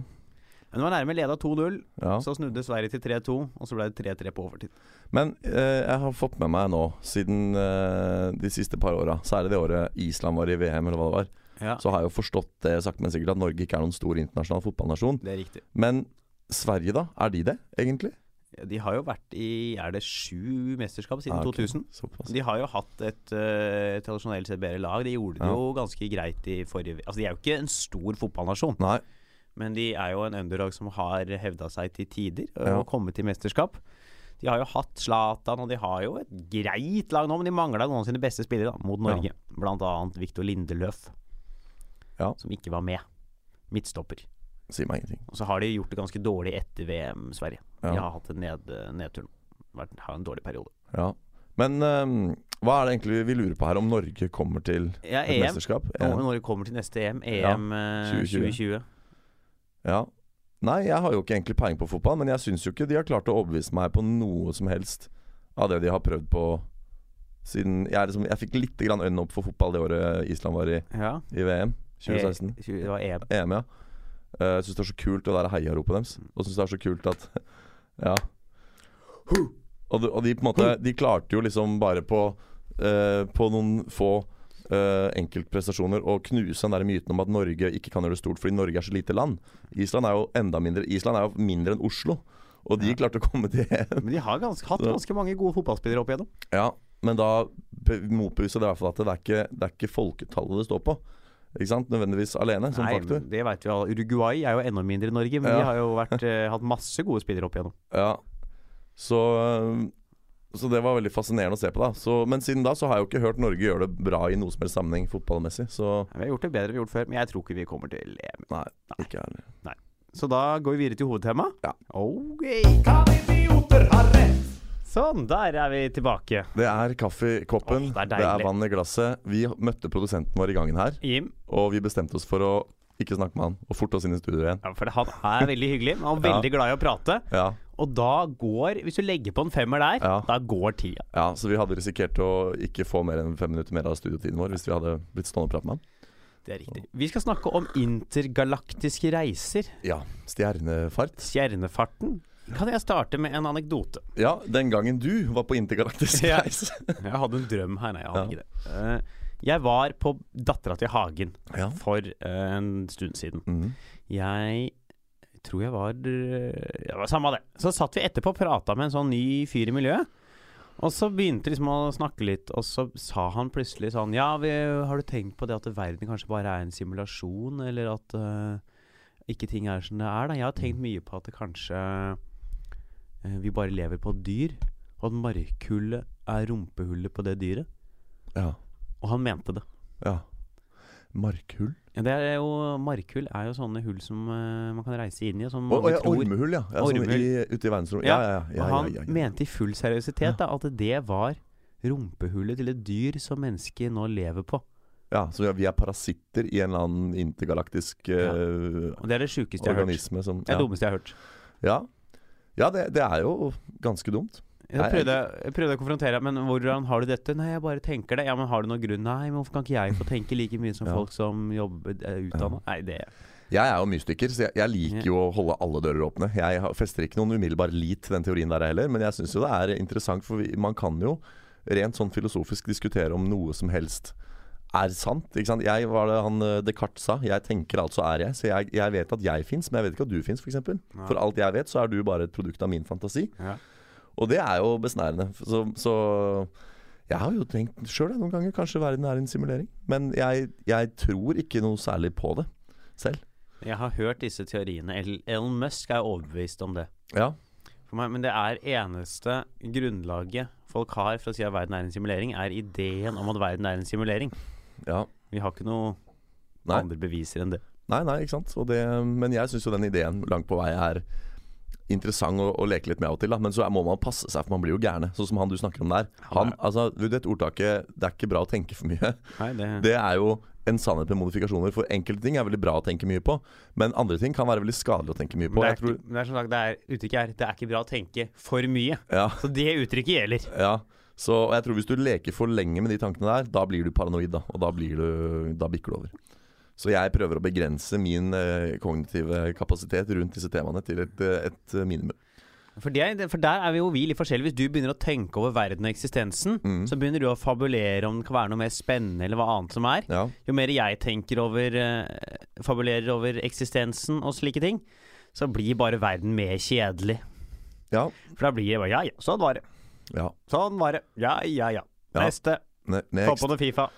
S2: Men det var nærme leda 2-0.
S3: ja.
S2: Så snudde Sverige til 3-2, og så ble det 3-3 på overtid.
S3: Men eh, jeg har fått med meg nå, siden eh, de siste par åra, særlig det året Island var i VM, eller hva det var,
S2: Ja,
S3: så har jeg jo forstått det sakte, men sikkert at Norge ikke er noen stor internasjonal fotballnasjon.
S2: det er riktig.
S3: Men Sverige, da? Er de det, egentlig?
S2: De har jo vært i Er det sju mesterskap siden
S3: Ah, okay.
S2: 2000?
S3: Såpass.
S2: De har jo hatt et uh, tradisjonelt sett bedre lag. De gjorde det
S3: Ja.
S2: jo ganske greit i forrige Altså, de er jo ikke en stor fotballnasjon,
S3: Nei.
S2: men de er jo en underdog som har hevda seg til tider uh,
S3: Ja.
S2: og kommet til mesterskap. De har jo hatt Zlatan, og de har jo et greit lag nå, men de mangla noen av sine beste spillere da, mot Norge. Blant annet Viktor Lindeløf,
S3: Ja.
S2: som ikke var med. Midtstopper.
S3: Si meg ingenting.
S2: Og så har de gjort det ganske dårlig etter VM, Sverige. De
S3: Ja.
S2: har hatt en ned, nedtur. nå. har en dårlig periode.
S3: Ja. Men um, hva er det egentlig vi lurer på her, om Norge kommer til
S2: Ja,
S3: et
S2: EM.
S3: mesterskap?
S2: Nå, når det kommer til neste EM, EM ja.
S3: 2020.
S2: 2020.
S3: Ja. Nei, jeg har jo ikke egentlig peiling på fotball, men jeg syns jo ikke de har klart å overbevise meg på noe som helst av det de har prøvd på siden Jeg, liksom, jeg fikk litt øynene opp for fotball det året Island var i,
S2: Ja.
S3: i VM. 2016.
S2: E- 20, det var EM.
S3: EM, ja. Eh, Jeg syns det er så kult det der heiaropet deres. Og syns det er så kult at Ja. Og de, og de på en måte De klarte jo liksom bare på uh, På noen få uh, enkeltprestasjoner å knuse den der myten om at Norge ikke kan gjøre det stort fordi Norge er så lite land. Island er jo enda mindre Island er jo mindre enn Oslo. Og de
S2: Ja.
S3: klarte å komme til EM.
S2: Men de har ganske, hatt ganske mange gode fotballspillere opp igjennom.
S3: Ja, men da motbeviser det i hvert fall at det er ikke, det er ikke folketallet det står på. Ikke sant? Nødvendigvis alene, som
S2: Nei,
S3: faktor.
S2: det vet vi alle. Uruguay er jo enda mindre i Norge, men
S3: Ja.
S2: de har jo vært, eh, hatt masse gode spillere opp igjennom.
S3: Ja. Så, øh, så det var veldig fascinerende å se på, da. Så, men siden da så har jeg jo ikke hørt Norge gjøre det bra i noe som helst sammenheng fotballmessig. Så
S2: Vi har gjort det bedre vi har gjort før, men jeg tror ikke vi kommer til EM.
S3: nei, ikke jeg heller.
S2: Så da går vi videre til hovedtema.
S3: Ja.
S2: Okay.
S1: Kan idioter ha rett?
S2: Sånn, der er vi tilbake.
S3: Det er kaffe i koppen,
S2: Åh, det er
S3: det er vann i glasset. Vi møtte produsenten vår i gangen her,
S2: Jim.
S3: og vi bestemte oss for å ikke snakke med han, og forte oss inn i studio igjen.
S2: Ja, for han er veldig hyggelig og
S3: Ja.
S2: veldig glad i å prate.
S3: Ja,
S2: Og da går Hvis du legger på en femmer der,
S3: Ja.
S2: da går tida.
S3: ja, Så vi hadde risikert å ikke få mer enn fem minutter mer av studiotiden vår hvis vi hadde blitt stående og prate med han.
S2: Det er riktig. Vi skal snakke om intergalaktiske reiser.
S3: Ja, stjernefart.
S2: Stjernefarten. Kan jeg starte med en anekdote?
S3: Ja, den gangen du var på intergalaktisk reise.
S2: Jeg hadde en drøm her, nei, jeg hadde
S3: Ja.
S2: ikke det. Eh, jeg var på Dattera til Hagen
S3: Ja.
S2: for eh, en stund siden.
S3: Mm.
S2: Jeg tror jeg var eh, Ja, samme det. Så satt vi etterpå og prata med en sånn ny fyr i miljøet. Og så begynte liksom å snakke litt, og så sa han plutselig sånn Ja, vi, har du tenkt på det at verden kanskje bare er en simulasjon, eller at uh, ikke ting er som det er? da Jeg har tenkt mye på at det kanskje vi bare lever på dyr, og at markhullet er rumpehullet på det dyret.
S3: Ja.
S2: Og han mente det.
S3: ja. Markhull?
S2: Ja, det er jo, markhull er jo sånne hull som uh, man kan reise inn i, som mange
S3: ja, ormehull, ja. ja
S2: Ormehull.
S3: i, ute i verdensrommet. Ja,
S2: Ja,
S3: ja,
S2: Og han mente i full seriøsitet da, at det var rumpehullet til et dyr som mennesket nå lever på.
S3: ja, så vi er- er parasitter i en eller annen intergalaktisk organisme.
S2: Og det er det sjukeste jeg har hørt.
S3: som
S2: det dummeste jeg har hørt.
S3: Ja, ja det, det er jo ganske dumt.
S2: Jeg prøvde, jeg prøvde å konfrontere Men hvordan har du dette? Nei, jeg bare tenker det. Ja, men har du noen grunn? Nei, men hvorfor kan ikke jeg få tenke like mye som
S3: Ja.
S2: folk som jobber er utdanna? Nei, det
S3: Jeg er jo mystiker, så jeg, jeg liker jo å holde alle dører åpne. Jeg fester ikke noen umiddelbar lit til den teorien der heller, men jeg syns jo det er interessant, for man kan jo rent sånn filosofisk diskutere om noe som helst er sant. Ikke sant? Jeg var det han eh, Descartes sa. Jeg tenker, altså er jeg. Så jeg, jeg vet at jeg fins, men jeg vet ikke at du fins, f.eks. For,
S2: ja.
S3: for alt jeg vet, så er du bare et produkt av min fantasi.
S2: Ja.
S3: Og det er jo besnærende. Så, så jeg har jo tenkt sjøl noen ganger kanskje verden er en simulering. Men jeg, jeg tror ikke noe særlig på det selv.
S2: Jeg har hørt disse teoriene. El- Elon Musk er overbevist om det.
S3: Ja,
S2: meg, men det er eneste grunnlaget folk har for å si at verden er en simulering, er ideen om at verden er en simulering.
S3: Ja.
S2: Vi har ikke noe
S3: Nei.
S2: andre beviser enn det.
S3: Nei, nei, ikke sant. Og det, men jeg syns jo den ideen langt på vei er interessant å, å leke litt med av og til. Da. Men så må man passe seg, for man blir jo gærne. Sånn som han du snakker om der.
S2: Han
S3: altså, du vet ordtaket 'det er ikke bra å tenke for mye'.
S2: Nei, det,
S3: Det er jo en sannhet med modifikasjoner. For enkelte ting er veldig bra å tenke mye på, men andre ting kan være veldig skadelig å tenke mye på.
S2: det, er
S3: tror,
S2: det er som sagt, det er, uttrykket er det er ikke bra å tenke for mye.
S3: ja,
S2: Så det uttrykket gjelder.
S3: ja. Så jeg tror hvis du leker for lenge med de tankene der, da blir du paranoid, da. Og da, blir du, da bikker du over. Så jeg prøver å begrense min eh, kognitive kapasitet rundt disse temaene til et, eh, et eh, minimum.
S2: For, det, for der er vi jo vi litt forskjellige. Hvis du begynner å tenke over verden og eksistensen,
S3: Mm.
S2: så begynner du å fabulere om det kan være noe mer spennende eller hva annet som er.
S3: Ja.
S2: Jo mer jeg tenker over eh, fabulerer over eksistensen og slike ting, så blir bare verden mer kjedelig.
S3: Ja.
S2: For da blir det bare ja, ja, sånn var det.
S3: Ja.
S2: Sånn var det. Ja, ja, ja. Neste.
S3: Ne
S2: Få på noe Fifa.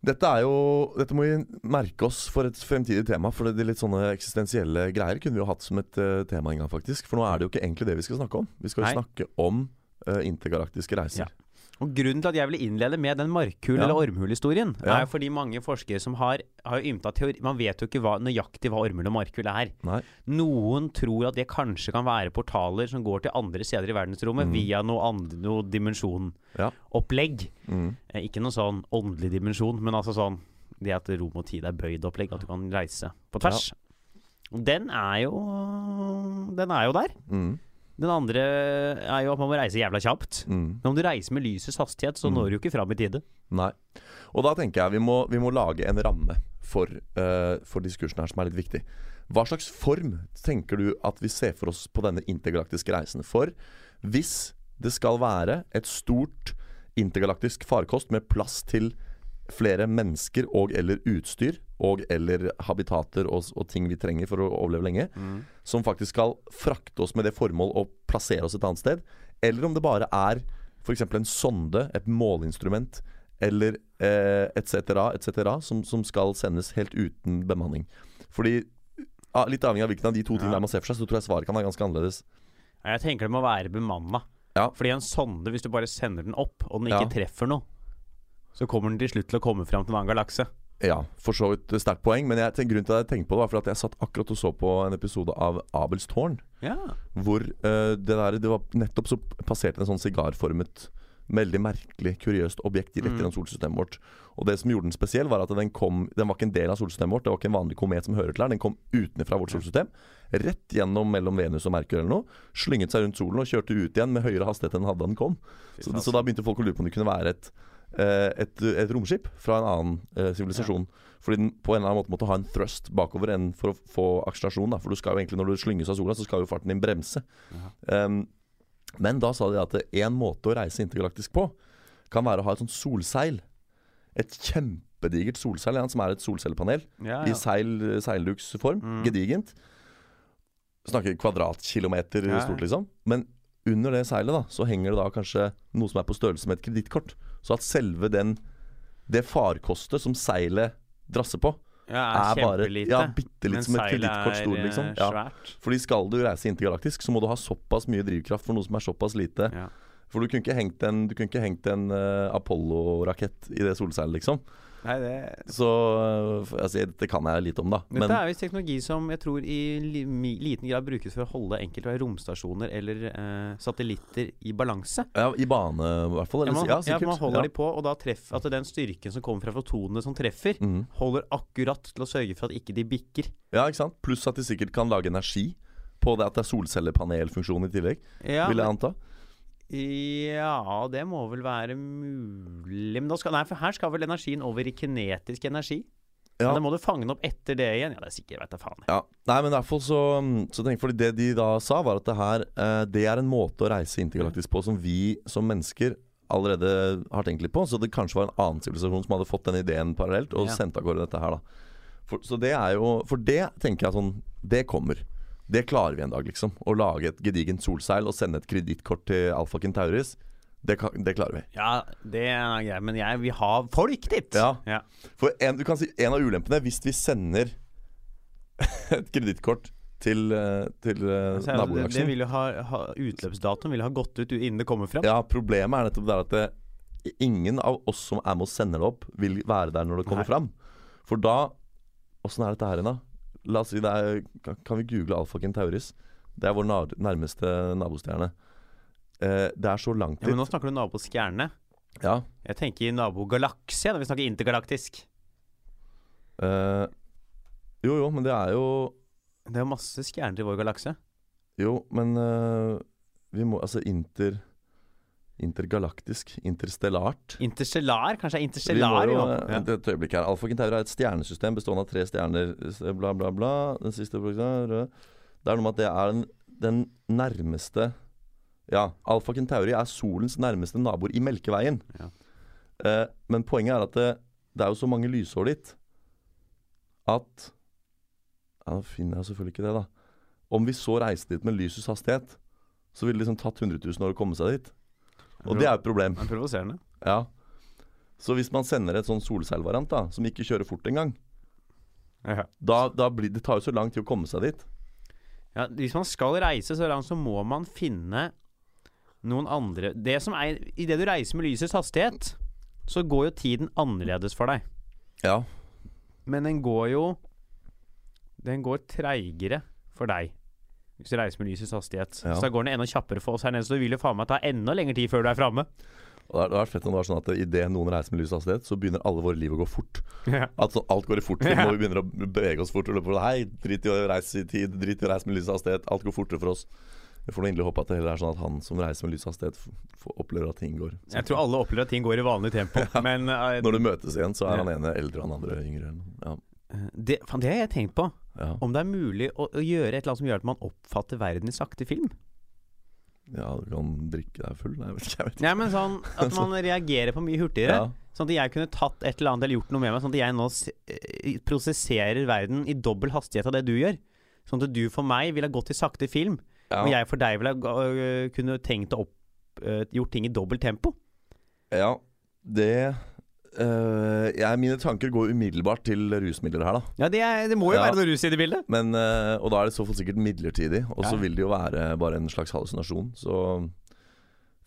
S3: Dette er jo Dette må vi merke oss for et fremtidig tema. For det er litt sånne eksistensielle greier kunne vi jo hatt som et uh, tema en gang, faktisk. For nå er det jo ikke egentlig det vi skal snakke om. Vi skal jo
S2: Nei.
S3: snakke om uh, intergalaktiske reiser.
S2: Ja. Og Grunnen til at jeg ville innlede med den markhul- eller ormhulehistorien,
S3: Ja.
S2: er fordi mange forskere som har, har ymta teori Man vet jo ikke hva, nøyaktig hva ormhule og markhul er.
S3: Nei.
S2: Noen tror at det kanskje kan være portaler som går til andre steder i verdensrommet
S3: mm.
S2: via noe, andre, noe dimensjonopplegg.
S3: Ja. Mm.
S2: Eh, Ikke noe sånn åndelig dimensjon, men altså sånn det at rom og tid er bøyd opplegg, at du kan reise på tvers. Den er jo Den er jo der.
S3: Mm.
S2: Den andre er jo at man må reise jævla kjapt.
S3: Mm.
S2: Men om du reiser med lysets hastighet, så
S3: Mm.
S2: når du jo ikke fram i tide.
S3: Nei. Og da tenker jeg vi må, vi må lage en ramme for, uh, for diskursen her som er litt viktig. Hva slags form tenker du at vi ser for oss på denne intergalaktiske reisen? For hvis det skal være et stort intergalaktisk farkost med plass til flere mennesker og eller utstyr og eller habitater og, og ting vi trenger for å overleve lenge, som faktisk skal frakte oss med det formål å plassere oss et annet sted, eller om det bare er f.eks. en sonde, et måleinstrument eller eh, etc., etc., som, som skal sendes helt uten bemanning. Fordi ah, Litt avhengig av hvilken av de to tingene
S2: Ja.
S3: man ser for seg, så tror jeg svaret kan være ganske annerledes.
S2: Jeg tenker det må være bemanna.
S3: Ja.
S2: Fordi en sonde, hvis du bare sender den opp, og den ikke
S3: Ja.
S2: treffer noe, så kommer den til slutt til å komme fram til en annen galakse.
S3: Ja, for så vidt sterkt poeng, men jeg, grunnen til at jeg tenkte på det, var fordi at jeg satt akkurat og så på en episode av Abels tårn.
S2: Ja.
S3: Hvor uh, det der Det var nettopp så passerte en sånn sigarformet Veldig merkelig, kuriøst objekt rett
S2: Mm.
S3: gjennom solsystemet vårt. Og det som gjorde den spesiell, var at den kom Den var ikke en del av solsystemet vårt. Det var ikke en vanlig komet som hører til her. Den kom utenfra vårt solsystem. Rett gjennom mellom Venus og Merkur eller noe. Slynget seg rundt solen og kjørte ut igjen med høyere hastighet enn den hadde da den kom. Så, så da begynte folk å lure på om det kunne være et, et, et romskip fra en annen eh, sivilisasjon. Fordi den på en eller annen måte måtte ha en thrust bakover enn for å få akselerasjon. da. For du skal jo egentlig, når du slynges av sola, så skal jo farten din bremse. Um, men da sa de at én måte å reise intergalaktisk på, kan være å ha et sånt solseil. Et kjempedigert solseil, ja, som er et solcellepanel
S2: Ja,
S3: i seil, seilduksform.
S2: Mm.
S3: Gedigent. Snakker kvadratkilometer
S2: Ja, ja.
S3: stort, liksom. Men under det seilet da, så henger det da kanskje noe som er på størrelse med et kredittkort. Så at selve den det farkostet som seilet drasser på,
S2: ja,
S3: er
S2: er
S3: bare ja, bitte litt som et kredittkort stor,
S2: er,
S3: liksom.
S2: eh,
S3: Ja. Fordi skal du reise intergalaktisk, så må du ha såpass mye drivkraft for noe som er såpass lite.
S2: Ja.
S3: For du kunne ikke hengt en, en uh, Apollo-rakett i det solseilet, liksom.
S2: Nei, det
S3: Så uh, altså, Dette kan jeg litt om, da.
S2: Dette er visst teknologi som jeg tror i liten grad brukes for å holde enkelte romstasjoner eller eh, satellitter i balanse.
S3: ja, i bane, i hvert fall.
S2: Ja, man,
S3: ja,
S2: ja,
S3: sikkert.
S2: man holder
S3: ja.
S2: de på, og da treffer at den styrken som kommer fra fotonene som treffer,
S3: mm.
S2: holder akkurat til å sørge for at ikke de bikker.
S3: ja, ikke sant? Pluss at de sikkert kan lage energi på det at det er solcellepanelfunksjon i tillegg,
S2: Ja,
S3: vil jeg
S2: men,
S3: anta.
S2: Ja, det må vel være mulig Men da skal, nei, for her skal vel energien over i kinetisk energi?
S3: Ja.
S2: Men da må du fange den opp etter det igjen. Ja, det er sikkert, vet da faen.
S3: Ja, Nei, men i hvert fall så, så tenk, fordi Det de da sa, var at det her eh, Det er en måte å reise intergalaktisk på som vi som mennesker allerede har tenkt litt på. Så det kanskje var en annen sivilisasjon som hadde fått den ideen parallelt og
S2: Ja.
S3: sendt av gårde dette her. da for, Så det er jo For det tenker jeg sånn Det kommer. Det klarer vi en dag, liksom. Å lage et gedigent solseil og sende et kredittkort til Alfa Kentauris. Det, det klarer vi.
S2: Ja, det er greit, men jeg vil ha folk dit!
S3: Ja.
S2: ja.
S3: For en, du kan si en av ulempene hvis vi sender et kredittkort til, eh, til altså,
S2: Så er det- det vil jo ha, ha, utløpsdatoen vil ha gått ut innen det kommer fram.
S3: Ja, problemet er nettopp der at det, ingen av oss som er med og sender det opp, vil være der når det kommer
S2: Nei.
S3: fram. For da Åssen er dette her igjen, da? La oss si det er Kan, vi google Alfa Kentauris? Det er vår nærmeste nabostjerne. Eh, det er så langt
S2: Ja, men nå snakker du naboskjerne.
S3: Ja.
S2: Jeg tenker i nabogalakse når vi snakker intergalaktisk.
S3: eh, jo, jo, men det er jo
S2: Det er jo masse stjerner i vår galakse.
S3: Jo, men eh, vi må Altså inter... Intergalaktisk. Interstellart.
S2: Interstellar? Kanskje er interstellar?
S3: jo,
S2: jo.
S3: eh,
S2: Ja.
S3: Et øyeblikk her. Alfa Kentauri er et stjernesystem bestående av tre stjerner. Bla, bla, bla. Den siste rød. Det er noe med at det er den, den nærmeste Ja, Alfa Kentauri er solens nærmeste naboer i Melkeveien.
S2: Ja.
S3: Eh, men poenget er at det, det er jo så mange lysår dit at Ja, Nå finner jeg selvfølgelig ikke det, da. Om vi så reiste dit med lysets hastighet, så ville det liksom tatt 100 000 år å komme seg dit. Og det er jo et problem.
S2: Det er provoserende.
S3: Ja. Så hvis man sender et sånn solseilvariant da, som ikke kjører fort engang,
S2: Ja.
S3: da, da blir det tar jo så lang tid å komme seg dit.
S2: Ja, hvis man skal reise så langt, så må man finne noen andre Det som er Idet du reiser med lysets hastighet, så går jo tiden annerledes for deg.
S3: Ja.
S2: Men den går jo Den går treigere for deg. Hvis du reiser med lysets hastighet.
S3: Ja.
S2: Så da går den enda kjappere for oss her nede. Så det vil jo faen meg ta enda lengre tid før du er framme.
S3: Og det hadde vært fett om det var sånn at idet noen reiser med lys hastighet, så begynner alle våre liv å gå fort. At så, alt går i fort
S2: Ja.
S3: og vi begynner å bevege oss fort. Og løpe Hei, drit i å reise i tid, drit i å reise med lys hastighet. Alt går fortere for oss. Jeg får nå inderlig håpe at det heller er sånn at han som reiser med lys hastighet, opplever at ting går
S2: Jeg tror alle opplever at ting går i vanlig tempo. Men uh,
S3: Når du møtes igjen, så er
S2: Ja.
S3: han ene eldre og han andre yngre. Ja.
S2: det, fan, det har jeg tenkt på.
S3: Ja.
S2: Om det er mulig å, å gjøre et eller annet som gjør at man oppfatter verden i sakte film.
S3: ja, du kan drikke deg full? Nei, jeg vet ikke. Jeg vet ikke.
S2: Nei, men sånn At man reagerer på mye hurtigere.
S3: Ja.
S2: Sånn at jeg kunne tatt et eller annet eller gjort noe med meg, sånn at jeg nå eh, prosesserer verden i dobbel hastighet av det du gjør. Sånn at du for meg ville ha gått i sakte film,
S3: Ja.
S2: og jeg for deg ville ha øh, kunne tenkt å opp, øh, gjort ting i dobbelt tempo.
S3: Ja, det øh, jeg, Mine tanker går umiddelbart til rusmidler her, da.
S2: Ja, det, er, det må jo
S3: Ja.
S2: være noe rus i det bildet.
S3: Men, uh, og da er det så fort sikkert midlertidig. Og så
S2: Ja.
S3: vil det jo være bare en slags hallusinasjon. Så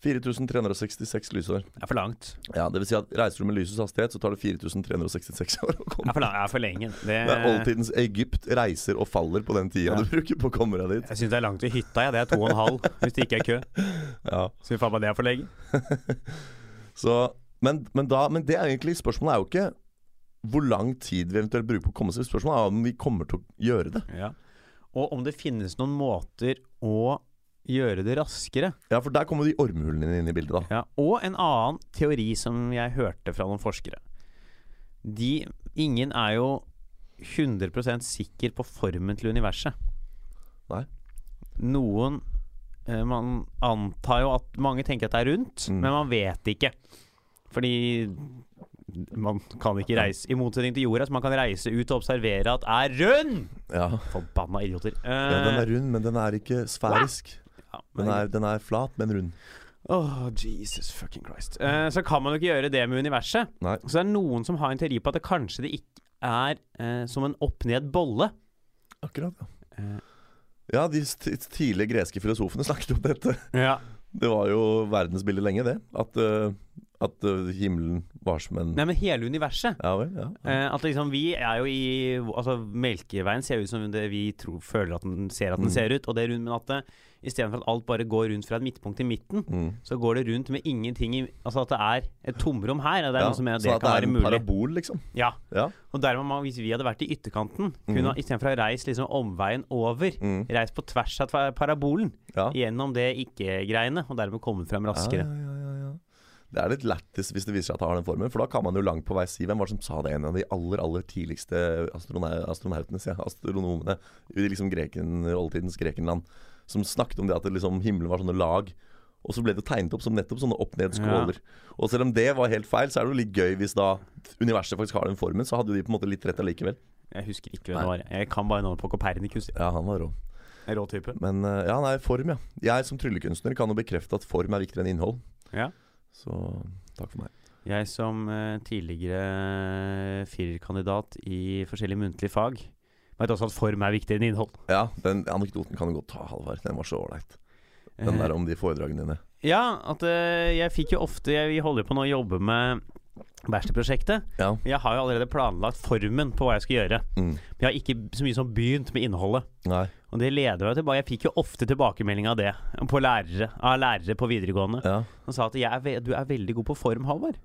S3: 4366 lysår.
S2: Det er for langt.
S3: Ja, det vil si at Reiser du med lysets hastighet, så tar det 4366 år å
S2: Det
S3: komme.
S2: er for, lang, det er for lenge. Det,
S3: Det er oldtidens Egypt reiser og faller på den tida
S2: Ja.
S3: du bruker på å komme deg dit.
S2: jeg syns det er langt til hytta, ja. Det er to og en halv, hvis det ikke er kø.
S3: Ja.
S2: Så faen meg det er for lenge.
S3: Så, men, men, da, men det er egentlig spørsmålet er jo ikke hvor lang tid vi eventuelt bruker på å komme seg. Spørsmålet er om vi kommer til å gjøre det.
S2: Ja. Og om det finnes noen måter å gjøre det raskere.
S3: Ja, for der kommer de ormehulene inn i bildet, da.
S2: Ja, og en annen teori som jeg hørte fra noen forskere. De, ingen er jo 100% sikker på formen til universet.
S3: Nei.
S2: Noen eh, Man antar jo at mange tenker at det er rundt,
S3: Mm.
S2: men man vet ikke. Fordi man kan ikke reise I motsetning til jorda, så man kan reise ut og observere at er rund!
S3: Ja.
S2: Forbanna idioter.
S3: ja, den er rund, men den er ikke sfærisk.
S2: Ja,
S3: Den er, den er flat, men rund.
S2: Åh, Jesus fucking Christ. Uh, så kan man jo ikke gjøre det med universet.
S3: Nei.
S2: Så det er noen som har en teori på at det kanskje det ikke er uh, som en opp-ned-bolle.
S3: Akkurat, ja.
S2: Eh,
S3: Ja, de tidlige greske filosofene snakket om dette.
S2: ja.
S3: Det var jo verdensbildet lenge, det. At, øh, at uh, himmelen var som en
S2: Nei, men hele universet.
S3: Ja vel, ja. ja.
S2: Eh, at liksom vi er jo i Altså Melkeveien ser ut som det vi tror, føler at den ser at den
S3: Mm.
S2: ser ut, og det rundt, men at det istedenfor at alt bare går rundt fra et midtpunkt til midten,
S3: Mm.
S2: så går det rundt med ingenting i Altså at det er et tomrom her. Det er noe som er, det
S3: så at
S2: kan
S3: det
S2: være
S3: er en
S2: mulig.
S3: parabol, liksom.
S2: Ja.
S3: Ja.
S2: Og dermed, man, hvis vi hadde vært i ytterkanten, kunne mm. istedenfor å reise liksom omveien over,
S3: Mm.
S2: reist på tvers av parabolen, gjennom det ikke-greiene, og dermed kommet frem raskere.
S3: Ja, ja, ja. Det er litt lættis hvis det viser seg at han har den formen, for da kan man jo langt på vei si Hvem var det som sa det? En av de aller aller tidligste astronautene, sier jeg, astronomene i liksom greken, oldtidens Grekenland, som snakket om det at det liksom, himmelen var sånne lag. Og så ble det tegnet opp som nettopp sånne opp-ned-skåler. Og selv om det var helt feil, så er det jo litt gøy hvis da universet faktisk har den formen. Så hadde jo de på en måte litt rett allikevel.
S2: Jeg husker ikke hvem det var. Jeg kan bare navnet på Copernicus.
S3: Ja, han var rå.
S2: En rå type.
S3: Men eh, ja, nei, form, ja. Jeg som tryllekunstner kan jo bekrefte at form er viktigere enn innhold.
S2: Ja.
S3: Så takk for meg.
S2: Jeg som uh, tidligere firerkandidat i forskjellige muntlige fag Vet også at form er viktigere enn innhold.
S3: Ja, den anekdoten kan du godt ta, Halvard. Den var så ålreit. Den der om de foredragene dine.
S2: Ja, at uh, jeg fikk jo ofte jeg, Vi holder på nå å jobbe med bachelorprosjektet.
S3: Ja.
S2: Jeg har jo allerede planlagt formen på hva jeg skal gjøre.
S3: Mm.
S2: Men jeg har ikke så mye som begynt med innholdet.
S3: Nei.
S2: Og det leder meg tilbake Jeg fikk jo ofte tilbakemelding av det på lærere, av lærere på videregående.
S3: Ja.
S2: Som sa at jeg er du er veldig god på form, Halvard.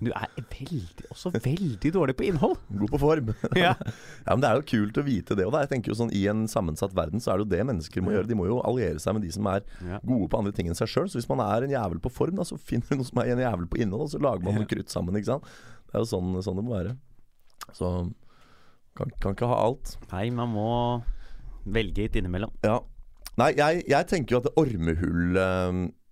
S2: Men du er veldig, også veldig dårlig på innhold.
S3: God på form.
S2: Ja.
S3: Ja, men Det er jo kult å vite det. Og da. jeg tenker jo sånn I en sammensatt verden så er det jo det mennesker må gjøre. De må jo alliere seg med de som er gode på andre ting enn seg sjøl. Så hvis man er en jævel på form, da, så finner du noe som er en jævel på innhold, og så lager man noe krutt sammen. ikke sant? Det er jo sånn, sånn det må være. Så kan, kan ikke ha alt.
S2: Nei, man må velge litt innimellom.
S3: Ja. Nei, jeg, jeg tenker jo at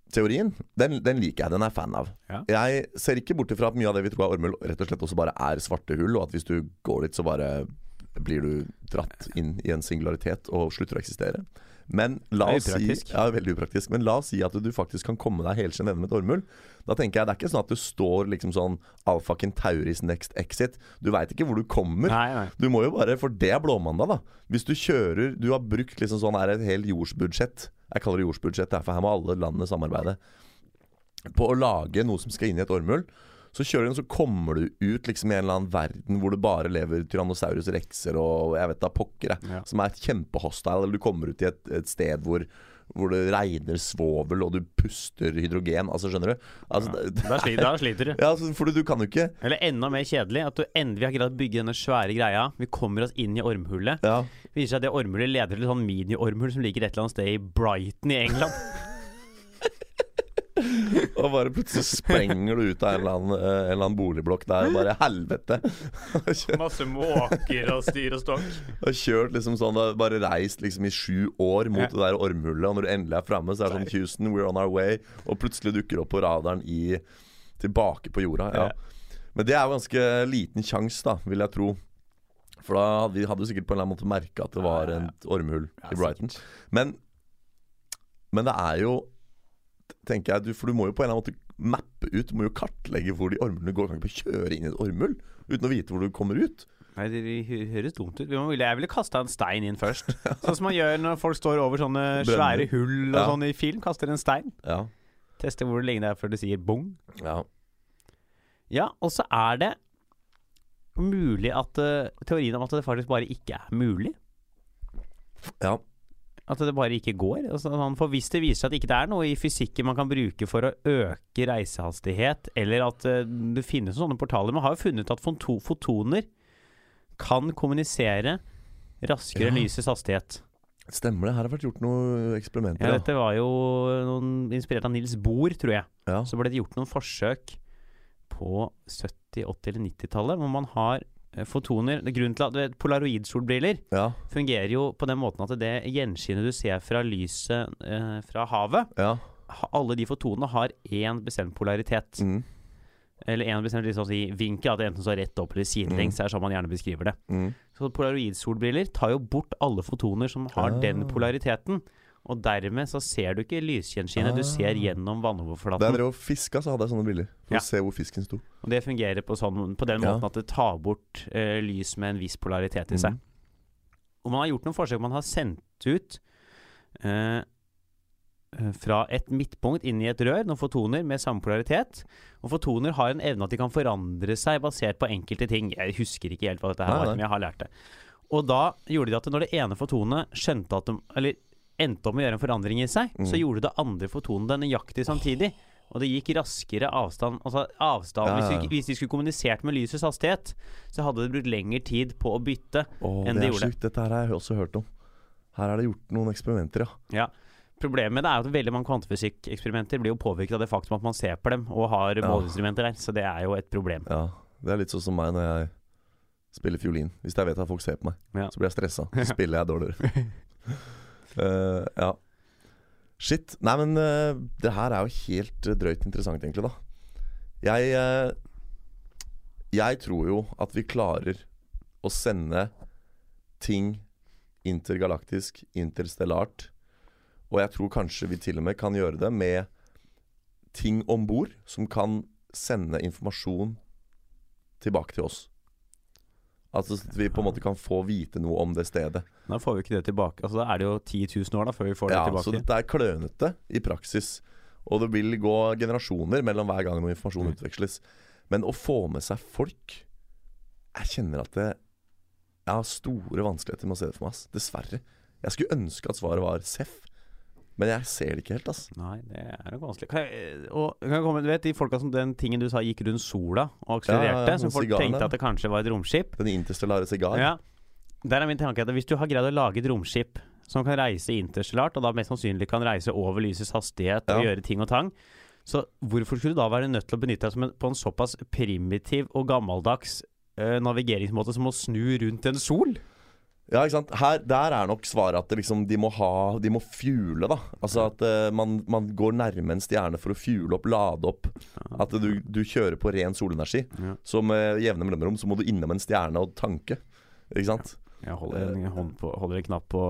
S3: ormehull-teorien, den, den liker jeg. Den er jeg fan av.
S2: Ja.
S3: Jeg ser ikke bort ifra at mye av det vi tror er ormehull, rett og slett også bare er svarte hull, og at hvis du går dit, så bare blir du dratt inn i en singularitet og slutter å eksistere. Men la oss si. Ja, veldig upraktisk. Men la oss si at du faktisk kan komme deg helskjent gjennom et ormehull. Da tenker jeg Det er ikke sånn at du står liksom sånn Alfa Kentauris next exit. Du veit ikke hvor du kommer.
S2: Nei, nei.
S3: Du må jo bare, for det er blåmandag, da. Hvis du kjører Du har brukt liksom sånn her et helt jordsbudsjett. Jeg kaller det jordsbudsjett, for her må alle landene samarbeide. På å lage noe som skal inn i et ormhull. Så kjører du den, så kommer du ut liksom i en eller annen verden hvor det bare lever Tyrannosaurus rexer og jeg vet da pokker.
S2: Ja.
S3: Som er kjempehostile. Eller du kommer ut i et, et sted hvor, hvor det regner svovel, og du puster hydrogen. Altså, skjønner du? Altså,
S2: Ja.
S3: det,
S2: Da sliter, da sliter du.
S3: ja, altså, for du, du kan jo ikke
S2: Eller enda mer kjedelig, at du endelig har greid å bygge denne svære greia. Vi kommer oss inn i ormhullet.
S3: Ja.
S2: Viser seg at det ormhullet leder til et sånn mini-ormhull som ligger et eller annet sted i Brighton i England.
S3: Og bare plutselig sprenger du ut av en eller annen, eh, en eller annen boligblokk der og bare helvete.
S2: Masse måker og styr og stokk.
S3: Og kjørt liksom sånn bare reist liksom i sju år mot
S2: Ja.
S3: det der ormhullet, og når du endelig er framme, så er det sånn Houston, we're on our way, og plutselig dukker opp på radaren i Tilbake på jorda. Ja.
S2: Ja.
S3: Men det er jo ganske liten sjanse, da, vil jeg tro. For da hadde vi hadde sikkert på en eller annen måte merka at det var et ormhull
S2: Ja,
S3: i Brighton. Men, men det er jo Tenker jeg, du, For du må jo på en eller annen måte mappe ut. Du må jo kartlegge hvor de ormhullene går. Du kan ikke bare kjøre inn i et ormhull uten å vite hvor du kommer ut.
S2: Nei, det høres dumt ut. Jeg ville kasta en stein inn først. Sånn som man gjør når folk står over sånne svære hull og
S3: Ja.
S2: sånn i film. Kaster en stein.
S3: Ja,
S2: Tester hvor lenge det er før det sier bong.
S3: ja.
S2: Ja, og så er det mulig at uh, Teorien om at det faktisk bare ikke er mulig.
S3: ja.
S2: At det bare ikke går. Altså, for hvis det viser seg at ikke det er noe i fysikken man kan bruke for å øke reisehastighet, eller at eh, det finnes sånne portaler Man har jo funnet at fotoner kan kommunisere raskere enn
S3: Ja.
S2: lysets hastighet.
S3: Stemmer det. Her har vært gjort noen eksperimenter.
S2: Ja, dette var jo noen, inspirert av Nils Bohr, tror jeg.
S3: ja.
S2: Så ble det gjort noen forsøk på 70-, 80- eller 90-tallet hvor man har fotoner er Grunnen til at vet, Polaroid-solbriller
S3: ja.
S2: fungerer jo på den måten at det gjenskinnet du ser fra lyset eh, fra havet
S3: ja.
S2: ha- Alle de fotonene har én bestemt polaritet.
S3: Mm.
S2: Eller én bestemt liksom, si, vinkel. At det enten står rett opp eller sidelengs. Mm. er sånn man gjerne beskriver det.
S3: Mm.
S2: Så polaroid-solbriller tar jo bort alle fotoner som har
S3: Ah.
S2: den polariteten. Og dermed så ser du ikke lysskinnet, du ser
S3: gjennom
S2: gjennom
S3: Da jeg
S2: vannoverflaten.
S3: drev og fiska, så hadde jeg sånne briller. For
S2: Ja.
S3: å se hvor fisken sto.
S2: Og det fungerer på, sånn, på den
S3: Ja.
S2: måten at det tar bort uh, lys med en viss polaritet i seg.
S3: Mm.
S2: Og man har gjort noen forsøk. Man har sendt ut eh, fra et midtpunkt inn i et rør noen fotoner med samme polaritet. Og fotoner har en evne at de kan forandre seg basert på enkelte ting. Jeg husker ikke helt hva dette her var, men jeg har lært det. Og da gjorde de at når det ene fotonet skjønte at de Eller endte om å gjøre en forandring i seg, så
S3: Mm.
S2: gjorde det andre fotonen det nøyaktig samtidig. Og det gikk raskere avstand Altså avstand
S3: Ja, ja,
S2: vi, hvis de skulle kommunisert med lysets hastighet, så hadde det brukt lengre tid på å bytte.
S3: oh,
S2: enn
S3: det
S2: de
S3: er
S2: gjorde.
S3: Sykt. Dette her har jeg også hørt om. Her er det gjort noen eksperimenter, ja.
S2: Ja. Problemet er at veldig mange kvantefysikkeksperimenter blir jo påvirket av det faktum at man ser på dem og har måleinstrumenter der, så det er jo et problem.
S3: ja. Det er litt sånn som meg når jeg spiller fiolin. Hvis jeg vet at folk ser på meg, så blir jeg stressa. Så spiller jeg dårligere. Eh, ja. Shit. Nei, men uh, det her er jo helt drøyt interessant, egentlig, da. Jeg uh, Jeg tror jo at vi klarer å sende ting intergalaktisk, interstellart. Og jeg tror kanskje vi til og med kan gjøre det med ting om bord som kan sende informasjon tilbake til oss. Altså at vi på en måte kan få vite noe om det stedet.
S2: Da får vi ikke det tilbake. Altså, da er det jo 10 000 år da før vi får det
S3: Ja, så
S2: tilbake.
S3: dette er klønete i praksis. Og det vil gå generasjoner mellom hver gang noe informasjon
S2: Mm.
S3: utveksles. Men å få med seg folk Jeg kjenner at det, jeg har store vanskeligheter med å se det for meg. ass. Dessverre. Jeg skulle ønske at svaret var Seff, men jeg ser det ikke helt. ass
S2: Nei, det er nok vanskelig. Kan jeg, og, kan jeg komme, du vet de folka som den tingen du sa gikk rundt sola og akselererte,
S3: Ja, ja,
S2: som folk
S3: sigarene.
S2: tenkte at det kanskje var et romskip.
S3: Den interstellare sigar.
S2: Ja. Der er min tanke at hvis du har greid å lage et romskip som kan reise interstellart, og da mest sannsynlig kan reise over lysets hastighet og gjøre ting og tang, så hvorfor skulle du da være nødt til å benytte deg som en, på en såpass primitiv og gammeldags eh, navigeringsmåte som å snu rundt en sol?
S3: Ja, ikke sant? Her, Der er nok svaret at det liksom, de må ha De må fuele, da. Altså at uh, man, man går nærme en stjerne for å fuele opp, lade opp. At du, du kjører på ren solenergi.
S2: Ja.
S3: Så med jevne mellomrom så må du innom en stjerne og tanke. Ikke sant?
S2: Jeg holder en, hånd på, holder en knapp på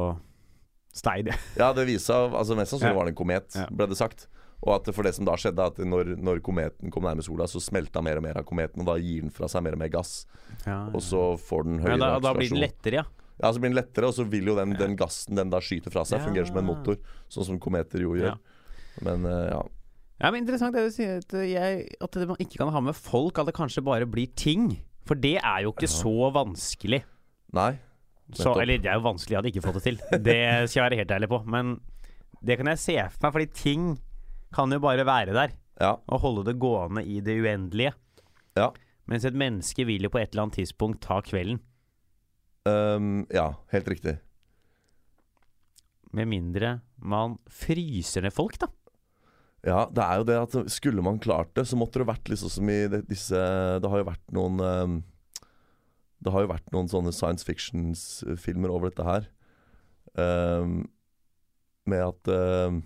S2: Stein, jeg.
S3: Ja, det viser seg Altså Mest sannsynlig var det en komet,
S2: Ja.
S3: ble det sagt. Og at for det som da skjedde, at når, når kometen kom nærme sola, så smelta mer og mer av kometen, og da gir den fra seg mer og mer gass.
S2: Ja,
S3: Og så får den høyere
S2: ja, da, da blir den lettere, ja.
S3: Ja, så blir den lettere, og så vil jo den, den gassen den da skyter fra seg,
S2: Ja.
S3: fungerer som en motor. Sånn som kometer jo gjør. Men uh, ja.
S2: Ja, men Interessant det du sier, at, jeg, at det- man ikke kan ha med folk, at det kanskje bare blir ting. For det er jo ikke
S3: Ja.
S2: så vanskelig.
S3: Nei.
S2: Så, eller det er jo vanskelig, jeg hadde ikke fått det til. Det skal jeg være helt ærlig på. Men det kan jeg se for meg, fordi ting kan jo bare være der.
S3: Ja.
S2: Og holde det gående i det uendelige.
S3: Ja.
S2: Mens et menneske vil jo på et eller annet tidspunkt ta kvelden.
S3: Ehm, ja, helt riktig.
S2: Med mindre man fryser ned folk, da.
S3: Ja, det er jo det at skulle man klart det, så måtte det vært liksom som i disse Det har jo vært noen um, Det har jo vært noen sånne science fiction-filmer over dette her. Um, med at um,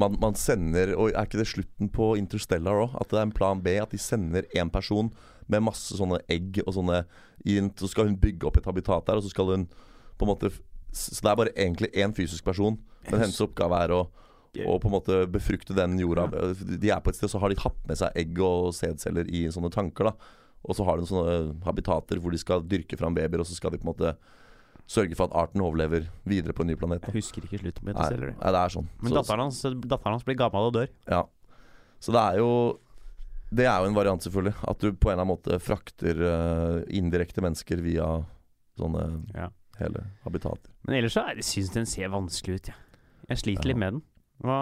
S3: man, man sender Og er ikke det slutten på Interstellar òg? At det er en plan B? At de sender én person med masse sånne egg og sånne inn, Så skal hun bygge opp et habitat der, og så skal hun på en måte Så det er bare egentlig én fysisk person, men hennes oppgave er å og på en måte befrukte den jorda. De er på et sted, så har de hatt med seg egg og sædceller i sånne tanker. da Og så har de sånne habitater hvor de skal dyrke fram babyer, og så skal de på en måte sørge for at arten overlever videre på en ny planet. Da.
S2: Jeg husker ikke slutten på
S3: Nei,
S2: Interstellar.
S3: nei, det er sånn.
S2: Men datteren hans, datteren hans blir gammel og dør.
S3: ja. Så det er jo Det er jo en variant, selvfølgelig. At du på en eller annen måte frakter uh, indirekte mennesker via sånne
S2: Ja.
S3: hele habitater.
S2: Men ellers så syns den ser vanskelig ut. Jeg, jeg sliter
S3: Ja.
S2: litt med den. Hva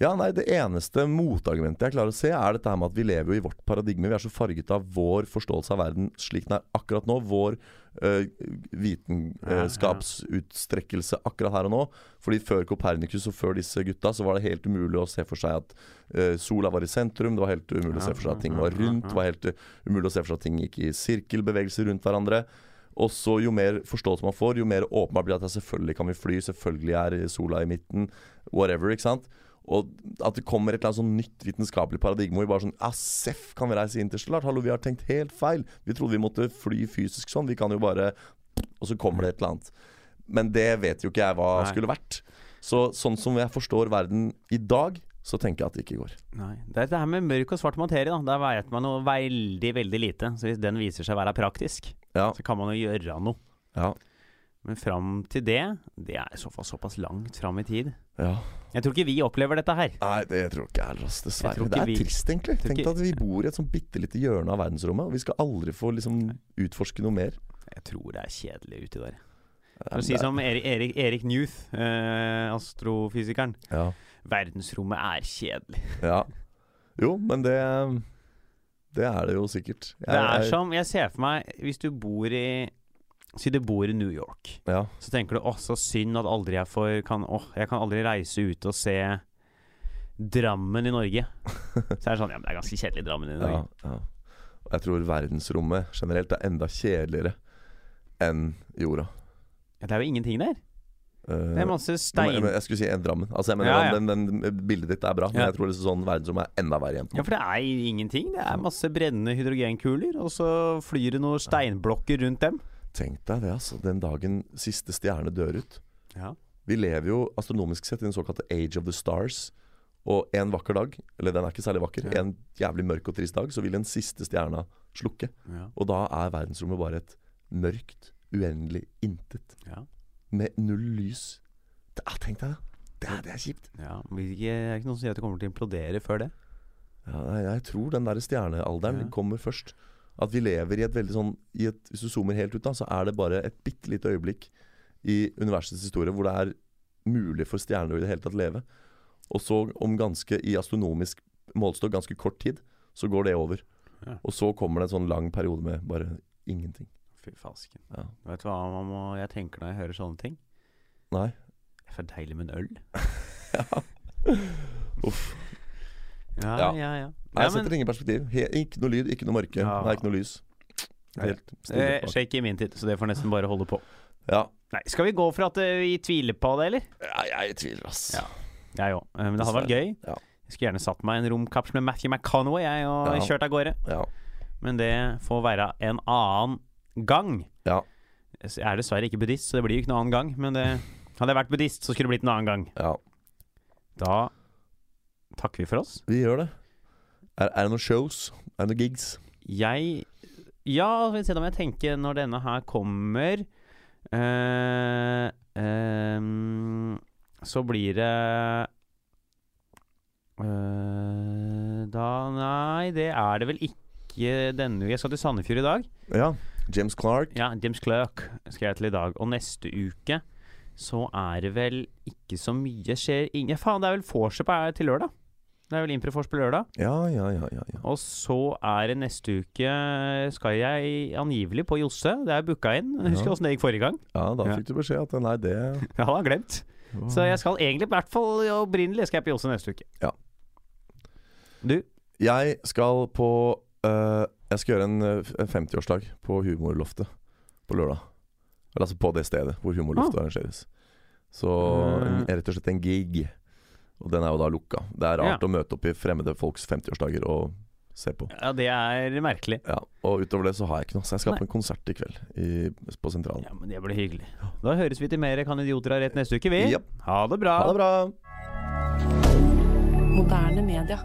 S3: Ja, nei, Det eneste motargumentet jeg klarer å se, er dette her med at vi lever jo i vårt paradigme. Vi er så farget av vår forståelse av verden slik den er akkurat nå. Vår øh, vitenskapsutstrekkelse akkurat her og nå. Fordi før Kopernikus og før disse gutta, så var det helt umulig å se for seg at øh, sola var i sentrum. Det var helt umulig å se for seg at ting var rundt. Det var helt umulig å se for seg at ting gikk i sirkelbevegelser rundt hverandre. Og så jo mer forståelse man får, jo mer åpenbart blir det at selvfølgelig kan vi fly, selvfølgelig er sola i midten, whatever, ikke sant. Og at det kommer et eller annet sånn nytt vitenskapelig paradigme hvor bare sånn ah, Seff kan vi reise interstellart? Hallo, vi har tenkt helt feil. Vi trodde vi måtte fly fysisk sånn. Vi kan jo bare Og så kommer det et eller annet. Men det vet jo ikke jeg hva
S2: Nei.
S3: skulle vært. Så sånn som jeg forstår verden i dag, så tenker jeg at det ikke går.
S2: Nei. Det er det her med mørk og svart materie, da. Der vet man noe veldig, veldig lite. Så hvis den viser seg å være praktisk,
S3: Ja.
S2: så kan man jo gjøre noe.
S3: Ja.
S2: Men fram til det, det er i så fall såpass langt fram i tid.
S3: ja.
S2: Jeg tror ikke vi opplever dette her.
S3: Nei, det tror ikke jeg heller. Dessverre. Det er
S2: vi-
S3: trist, egentlig. Tenk
S2: ikke-
S3: at vi bor i et sånn bitte lite hjørne av verdensrommet, og vi skal aldri få liksom utforske noe mer.
S2: Jeg tror det er kjedelig uti der. For å si som Erik, Erik, Erik Newth, eh, astrofysikeren.
S3: ja.
S2: Verdensrommet er kjedelig.
S3: ja. Jo, men det Det er det jo sikkert. Jeg-
S2: Det er som Jeg ser for meg Hvis du bor i Si du bor i New York.
S3: Ja.
S2: Så tenker du åh, så synd at aldri jeg får kan, Å, Jeg kan aldri reise ut og se Drammen i Norge. Så er det sånn Ja, men det er ganske kjedelig Drammen i Norge.
S3: ja. Og jeg tror verdensrommet generelt er enda kjedeligere enn jorda.
S2: Ja, det er jo ingenting der.
S3: Eh,
S2: Det er masse stein...
S3: men jeg skulle si en Drammen. Altså jeg mener
S2: Ja, ja.
S3: Den, den, Bildet ditt er bra, men jeg tror liksom sånn verdensrommet er enda verre igjen.
S2: Ja, for det er ingenting. Det er masse brennende hydrogenkuler, og så flyr det noen steinblokker rundt dem.
S3: Tenk deg det, altså. Den dagen siste stjerne dør ut.
S2: Ja.
S3: Vi lever jo astronomisk sett i den såkalte age of the stars. Og en vakker dag, eller den er ikke særlig vakker,
S2: Ja.
S3: en jævlig mørk og trist dag, så vil den siste stjerna slukke.
S2: Ja.
S3: Og da er verdensrommet bare et mørkt, uendelig intet.
S2: Ja.
S3: Med null lys. Det, tenk deg det. Det er, det er kjipt.
S2: Ja, men Det er ikke noen som sier at det kommer til å implodere før det.
S3: Ja, jeg tror den der stjernealderen kommer først. At vi lever i et veldig sånn i et, Hvis du zoomer helt ut, da, så er det bare et bitte lite øyeblikk i universets historie hvor det er mulig for stjerner i det hele tatt leve. Og så, om ganske i astronomisk målestokk, ganske kort tid, så går det over.
S2: Ja.
S3: Og så kommer det en sånn lang periode med bare ingenting.
S2: Fy fasken.
S3: Ja.
S2: Vet du hva man må, jeg tenker når jeg hører sånne ting?
S3: Nei.
S2: Det er for deilig med en øl.
S3: Uff.
S2: Ja,
S3: Ja.
S2: ja, ja.
S3: Nei, jeg setter ingen perspektiv. He, ikke noe lyd, ikke noe mørke.
S2: Ja.
S3: Nei, ikke noe lys. Helt stille.
S2: eh, shake i min tid, så det får nesten bare holde på.
S3: Ja.
S2: Nei, Skal vi gå for at eh, vi tviler på det, eller?
S3: ja, jeg tviler, ass.
S2: Ja. Jeg òg. Men det hadde vært gøy.
S3: Ja.
S2: Jeg skulle gjerne satt meg i en romkapsel med Matthew McConway jeg, og
S3: Ja.
S2: kjørt av gårde.
S3: Ja.
S2: Men det får være en annen gang.
S3: Ja.
S2: Jeg er dessverre ikke buddhist, så det blir jo ikke noen annen gang. Men det, hadde jeg vært buddhist, så skulle det blitt en annen gang.
S3: ja.
S2: Da takker vi for oss.
S3: Vi gjør det. Er, er det noen shows? Er det noen gigs?
S2: Jeg Ja, skal vi se da jeg tenker når denne her kommer eh, ehm, Så blir det eh, Da Nei, det er det vel ikke denne uka. Jeg skal til Sandefjord i dag.
S3: Ja. James Clark.
S2: Ja, James Clark skal jeg til i dag. Og neste uke så er det vel ikke så mye skjer ingen Faen, det er vel vorset på til lørdag. Det er vel Improfors på lørdag.
S3: Ja, ja, ja. ja, ja.
S2: Og så er det neste uke skal jeg angivelig på Josse. Det er booka inn. Husker
S3: Ja.
S2: åssen det gikk forrige gang?
S3: ja da
S2: Ja.
S3: fikk du beskjed at nei, det
S2: Jeg hadde glemt. Så jeg skal egentlig, i hvert fall opprinnelig, skal jeg på Josse neste uke.
S3: Ja.
S2: Du?
S3: Jeg skal på øh, Jeg skal gjøre en, en 50-årsdag på Humorloftet på lørdag. Eller altså på det stedet hvor Humorloftet arrangeres. Så en, rett og slett en gig. Og den er jo da lukka. Det er rart
S2: Ja.
S3: å møte opp i fremmede folks 50-årsdager og se på.
S2: Ja, det er merkelig.
S3: Ja, Og utover det så har jeg ikke noe. Så jeg skal
S2: Nei.
S3: på en konsert i kveld i, på Sentralen.
S2: Ja, men det blir hyggelig. Da høres vi til mer Kan idioter ha rett neste uke, vi.
S3: Ja.
S2: Ha det bra.
S3: Ha det bra!
S4: Moderne media.